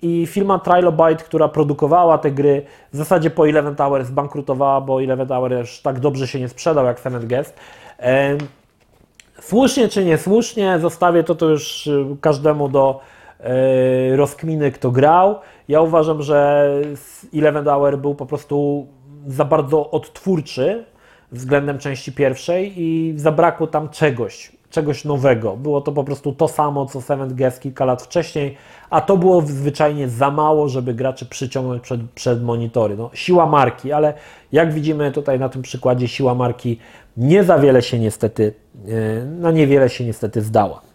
I firma Trilobite, która produkowała te gry, w zasadzie po Eleven Hour zbankrutowała, bo Eleven Hour już tak dobrze się nie sprzedał jak Seventh Guest. Słusznie czy niesłusznie, zostawię to, to już y, każdemu do rozkminy, kto grał. Ja uważam, że Eleven Hour był po prostu za bardzo odtwórczy względem części pierwszej i zabrakło tam czegoś, czegoś nowego. Było to po prostu to samo, co Seventh Guest kilka lat wcześniej, a to było zwyczajnie za mało, żeby graczy przyciągnąć przed, przed monitory. No, siła marki, ale jak widzimy tutaj na tym przykładzie, siła marki nie za wiele się niestety, e, na niewiele się niestety zdała.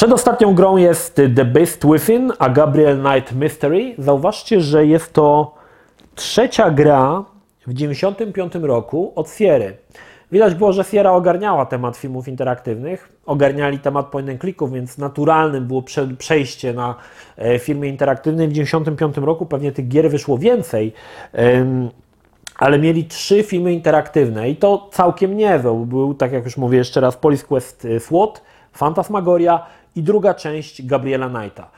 Przedostatnią grą jest The Beast Within, a Gabriel Knight Mystery. Zauważcie, że jest to trzecia gra w 1995 roku od Sierry. Widać było, że Sierra ogarniała temat filmów interaktywnych, ogarniali temat point and clicków, więc naturalnym było przejście na e, filmy interaktywne. W 1995 roku pewnie tych gier wyszło więcej, ale mieli trzy filmy interaktywne i to całkiem niezłe. Był, tak jak już mówię jeszcze raz, Police Quest e, SWAT, Fantasmagoria i druga część Gabriela Knighta.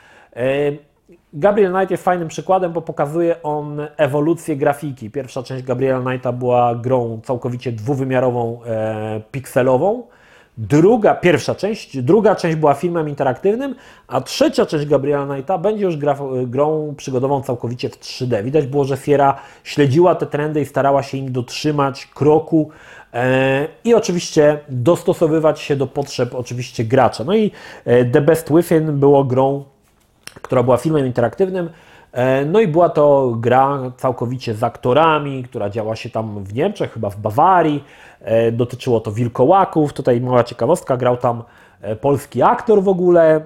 Gabriel Knight jest fajnym przykładem, bo pokazuje on ewolucję grafiki. Pierwsza część Gabriela Knighta była grą całkowicie dwuwymiarową, e, pikselową. Druga, pierwsza część, druga część była filmem interaktywnym, a trzecia część Gabriela Knighta będzie już gra, grą przygodową całkowicie w 3D. Widać było, że Sierra śledziła te trendy i starała się im dotrzymać kroku e, i oczywiście dostosowywać się do potrzeb oczywiście gracza. No i e, The Best Within było grą która była filmem interaktywnym. E, no i była to gra całkowicie z aktorami, która działa się tam w Niemczech, chyba w Bawarii. E, dotyczyło to wilkołaków. Tutaj mała ciekawostka, grał tam e, polski aktor w ogóle.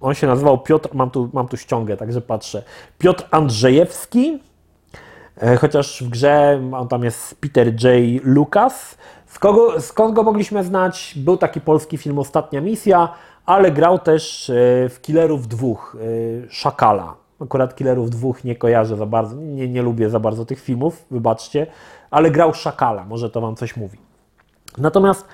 On się nazywał Piotr, mam tu, mam tu ściągę, także patrzę. Piotr Andrzejewski, chociaż w grze on tam jest Peter J. Lucas. Skąd skąd go mogliśmy znać? Był taki polski film Ostatnia Misja ale grał też e, w Killerów dwóch, e, Szakala. Akurat Killerów dwóch nie kojarzę za bardzo, nie, nie lubię za bardzo tych filmów, wybaczcie, ale grał Szakala, może to Wam coś mówi. Natomiast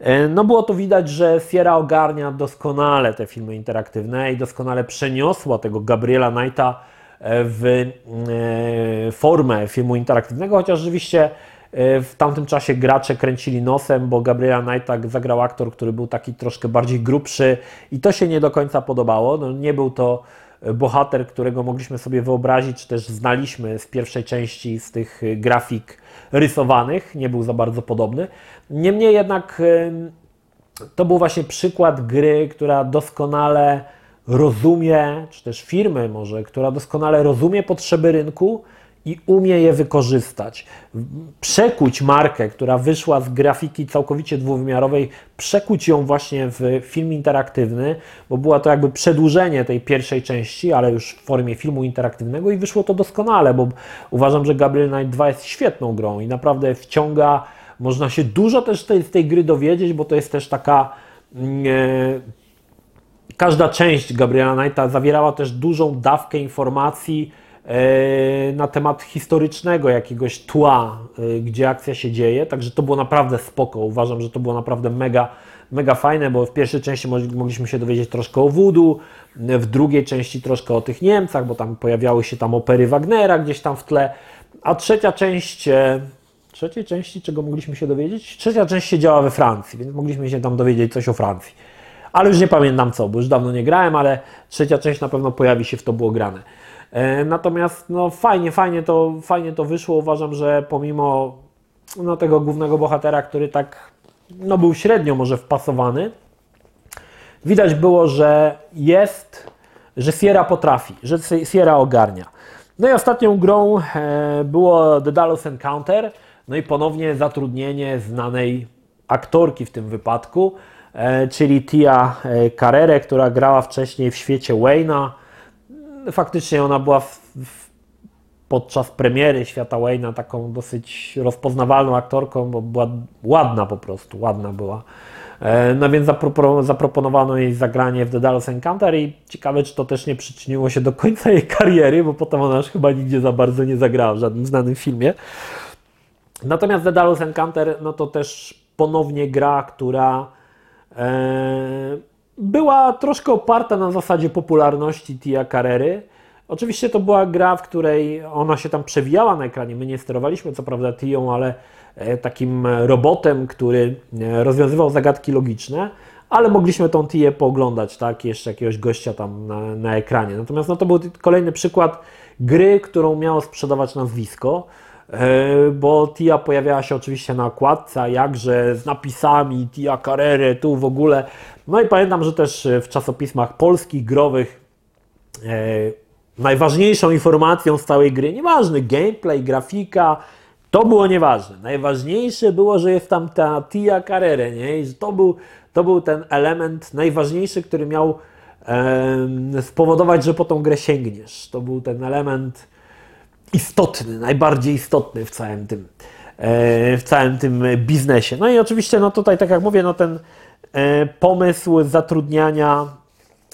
e, no było to widać, że Sierra ogarnia doskonale te filmy interaktywne i doskonale przeniosła tego Gabriela Knighta w formę filmu interaktywnego, chociaż rzeczywiście E, w tamtym czasie gracze kręcili nosem, bo Gabriela Knighta zagrał aktor, który był taki troszkę bardziej grubszy i to się nie do końca podobało. No, nie był to bohater, którego mogliśmy sobie wyobrazić, czy też znaliśmy z pierwszej części z tych grafik rysowanych. Nie był za bardzo podobny. Niemniej jednak to był właśnie przykład gry, która doskonale rozumie, czy też firmy może, która doskonale rozumie potrzeby rynku i umie je wykorzystać. Przekuć markę, która wyszła z grafiki całkowicie dwuwymiarowej, przekuć ją właśnie w film interaktywny, bo była to jakby przedłużenie tej pierwszej części, ale już w formie filmu interaktywnego i wyszło to doskonale, bo uważam, że Gabriel Knight 2 jest świetną grą i naprawdę wciąga, można się dużo też tej, z tej gry dowiedzieć, bo to jest też taka... Każda część Gabriela Knighta zawierała też dużą dawkę informacji, E, na temat historycznego jakiegoś tła, e, gdzie akcja się dzieje, także to było naprawdę spoko. Uważam, że to było naprawdę mega, mega fajne, bo w pierwszej części mogliśmy się dowiedzieć troszkę o Wudu, w drugiej części troszkę o tych Niemcach, bo tam pojawiały się tam opery Wagnera gdzieś tam w tle, a trzecia część e, trzeciej części, czego mogliśmy się dowiedzieć? Trzecia część się działa we Francji, więc mogliśmy się tam dowiedzieć coś o Francji. Ale już nie pamiętam co, bo już dawno nie grałem, ale trzecia część na pewno pojawi się w to było grane. E, natomiast no, fajnie, fajnie to, fajnie to wyszło. Uważam, że pomimo no, tego głównego bohatera, który tak no, był średnio może wpasowany, widać było, że jest, że Sierra potrafi, że Sierra ogarnia. No i ostatnią grą e, było The Dallas Encounter, no i ponownie zatrudnienie znanej aktorki w tym wypadku, czyli Tia Carrere, która grała wcześniej w świecie Wayne'a, faktycznie ona była w, w, podczas premiery Świata Wayne'a taką dosyć rozpoznawalną aktorką, bo była ładna po prostu, ładna była. E, no więc zaproponowano jej zagranie w The Dallas Encounter i ciekawe, czy to też nie przyczyniło się do końca jej kariery, bo potem ona już chyba nigdzie za bardzo nie zagrała w żadnym znanym filmie. Natomiast The Dallas Encounter, no to też ponownie gra, która e, była troszkę oparta na zasadzie popularności Tia Carrery. Oczywiście to była gra, w której ona się tam przewijała na ekranie. My nie sterowaliśmy co prawda Tią, ale e, takim robotem, który e, rozwiązywał zagadki logiczne, ale mogliśmy tą Tię pooglądać, tak, jeszcze jakiegoś gościa tam na, na ekranie. Natomiast no, to był kolejny przykład gry, którą miało sprzedawać nazwisko. E, bo Tia pojawiała się oczywiście na okładce, jakże z napisami Tia Carrere, tu w ogóle. No i pamiętam, że też w czasopismach polskich, growych e, najważniejszą informacją z całej gry, nieważny gameplay, grafika, to było nieważne. Najważniejsze było, że jest tam ta Tia Carrere, nie? I że to był, to był ten element najważniejszy, który miał e, spowodować, że po tą grę sięgniesz. To był ten element istotny, najbardziej istotny w całym tym, e, w całym tym biznesie. No i oczywiście, no tutaj, tak jak mówię, no ten e, pomysł zatrudniania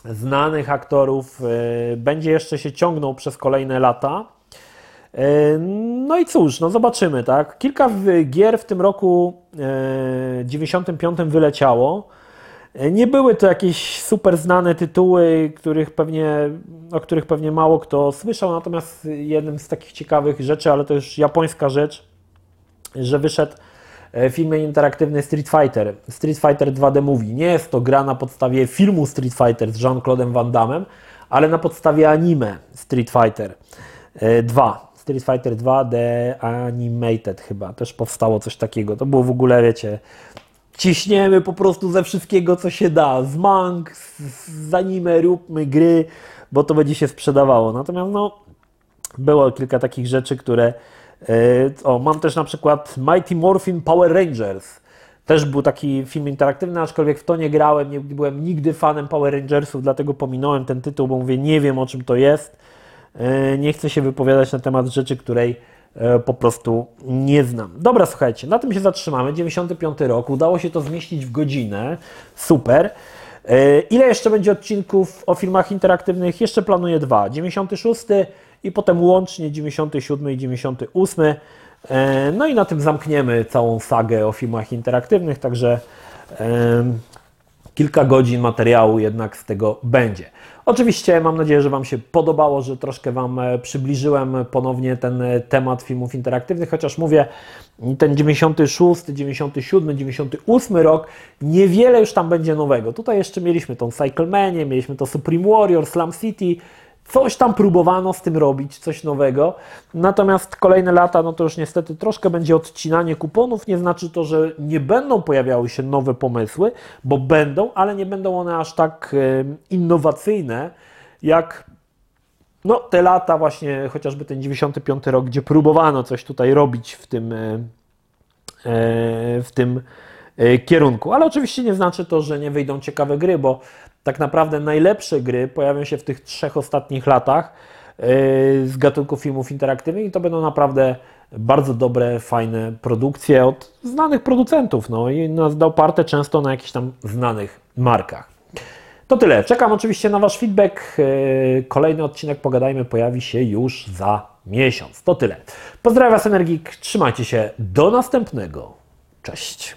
znanych aktorów e, będzie jeszcze się ciągnął przez kolejne lata. No i cóż, no zobaczymy, tak? Kilka gier w tym roku 95 wyleciało. Nie były to jakieś super znane tytuły, których pewnie, o których pewnie mało kto słyszał, natomiast jednym z takich ciekawych rzeczy, ale to już japońska rzecz, że wyszedł e, film interaktywny Street Fighter, Street Fighter 2D Movie. Nie jest to gra na podstawie filmu Street Fighter z Jean-Claude'em Van Damme, ale na podstawie anime Street Fighter 2. E, Street Fighter 2 The Animated chyba, też powstało coś takiego. To było w ogóle, wiecie, ciśniemy po prostu ze wszystkiego, co się da. Z mang, z anime, róbmy gry, bo to będzie się sprzedawało. Natomiast no, było kilka takich rzeczy, które... Yy, o, mam też na przykład Mighty Morphin Power Rangers. Też był taki film interaktywny, aczkolwiek w to nie grałem, nie byłem nigdy fanem Power Rangersów, dlatego pominąłem ten tytuł, bo mówię, nie wiem o czym to jest. Yy, nie chcę się wypowiadać na temat rzeczy, której E, po prostu nie znam. Dobra, słuchajcie, na tym się zatrzymamy. 95 rok, udało się to zmieścić w godzinę. Super. E, ile jeszcze będzie odcinków o filmach interaktywnych? Jeszcze planuję dwa. 96 i potem łącznie 97 i 98. E, no i na tym zamkniemy całą sagę o filmach interaktywnych, także kilka godzin materiału jednak z tego będzie. Oczywiście mam nadzieję, że Wam się podobało, że troszkę Wam e, przybliżyłem ponownie ten e, temat filmów interaktywnych, chociaż mówię, ten 96, 97, 98 rok, niewiele już tam będzie nowego. Tutaj jeszcze mieliśmy tą Cyclemanie, mieliśmy to Supreme Warrior, Slam City, Coś tam próbowano z tym robić, coś nowego. Natomiast kolejne lata, no to już niestety troszkę będzie odcinanie kuponów. Nie znaczy to, że nie będą pojawiały się nowe pomysły, bo będą, ale nie będą one aż tak innowacyjne jak no, te lata, właśnie chociażby ten 95 rok, gdzie próbowano coś tutaj robić w tym, e, e, w tym e, kierunku. Ale oczywiście nie znaczy to, że nie wyjdą ciekawe gry, bo tak naprawdę najlepsze gry pojawią się w tych trzech ostatnich latach yy, z gatunku filmów interaktywnych i to będą naprawdę bardzo dobre, fajne produkcje od znanych producentów, no i oparte często na jakichś tam znanych markach. To tyle. Czekam oczywiście na Wasz feedback. Yy, kolejny odcinek Pogadajmy pojawi się już za miesiąc. To tyle. Pozdrawiam Was Energik. Trzymajcie się. Do następnego. Cześć.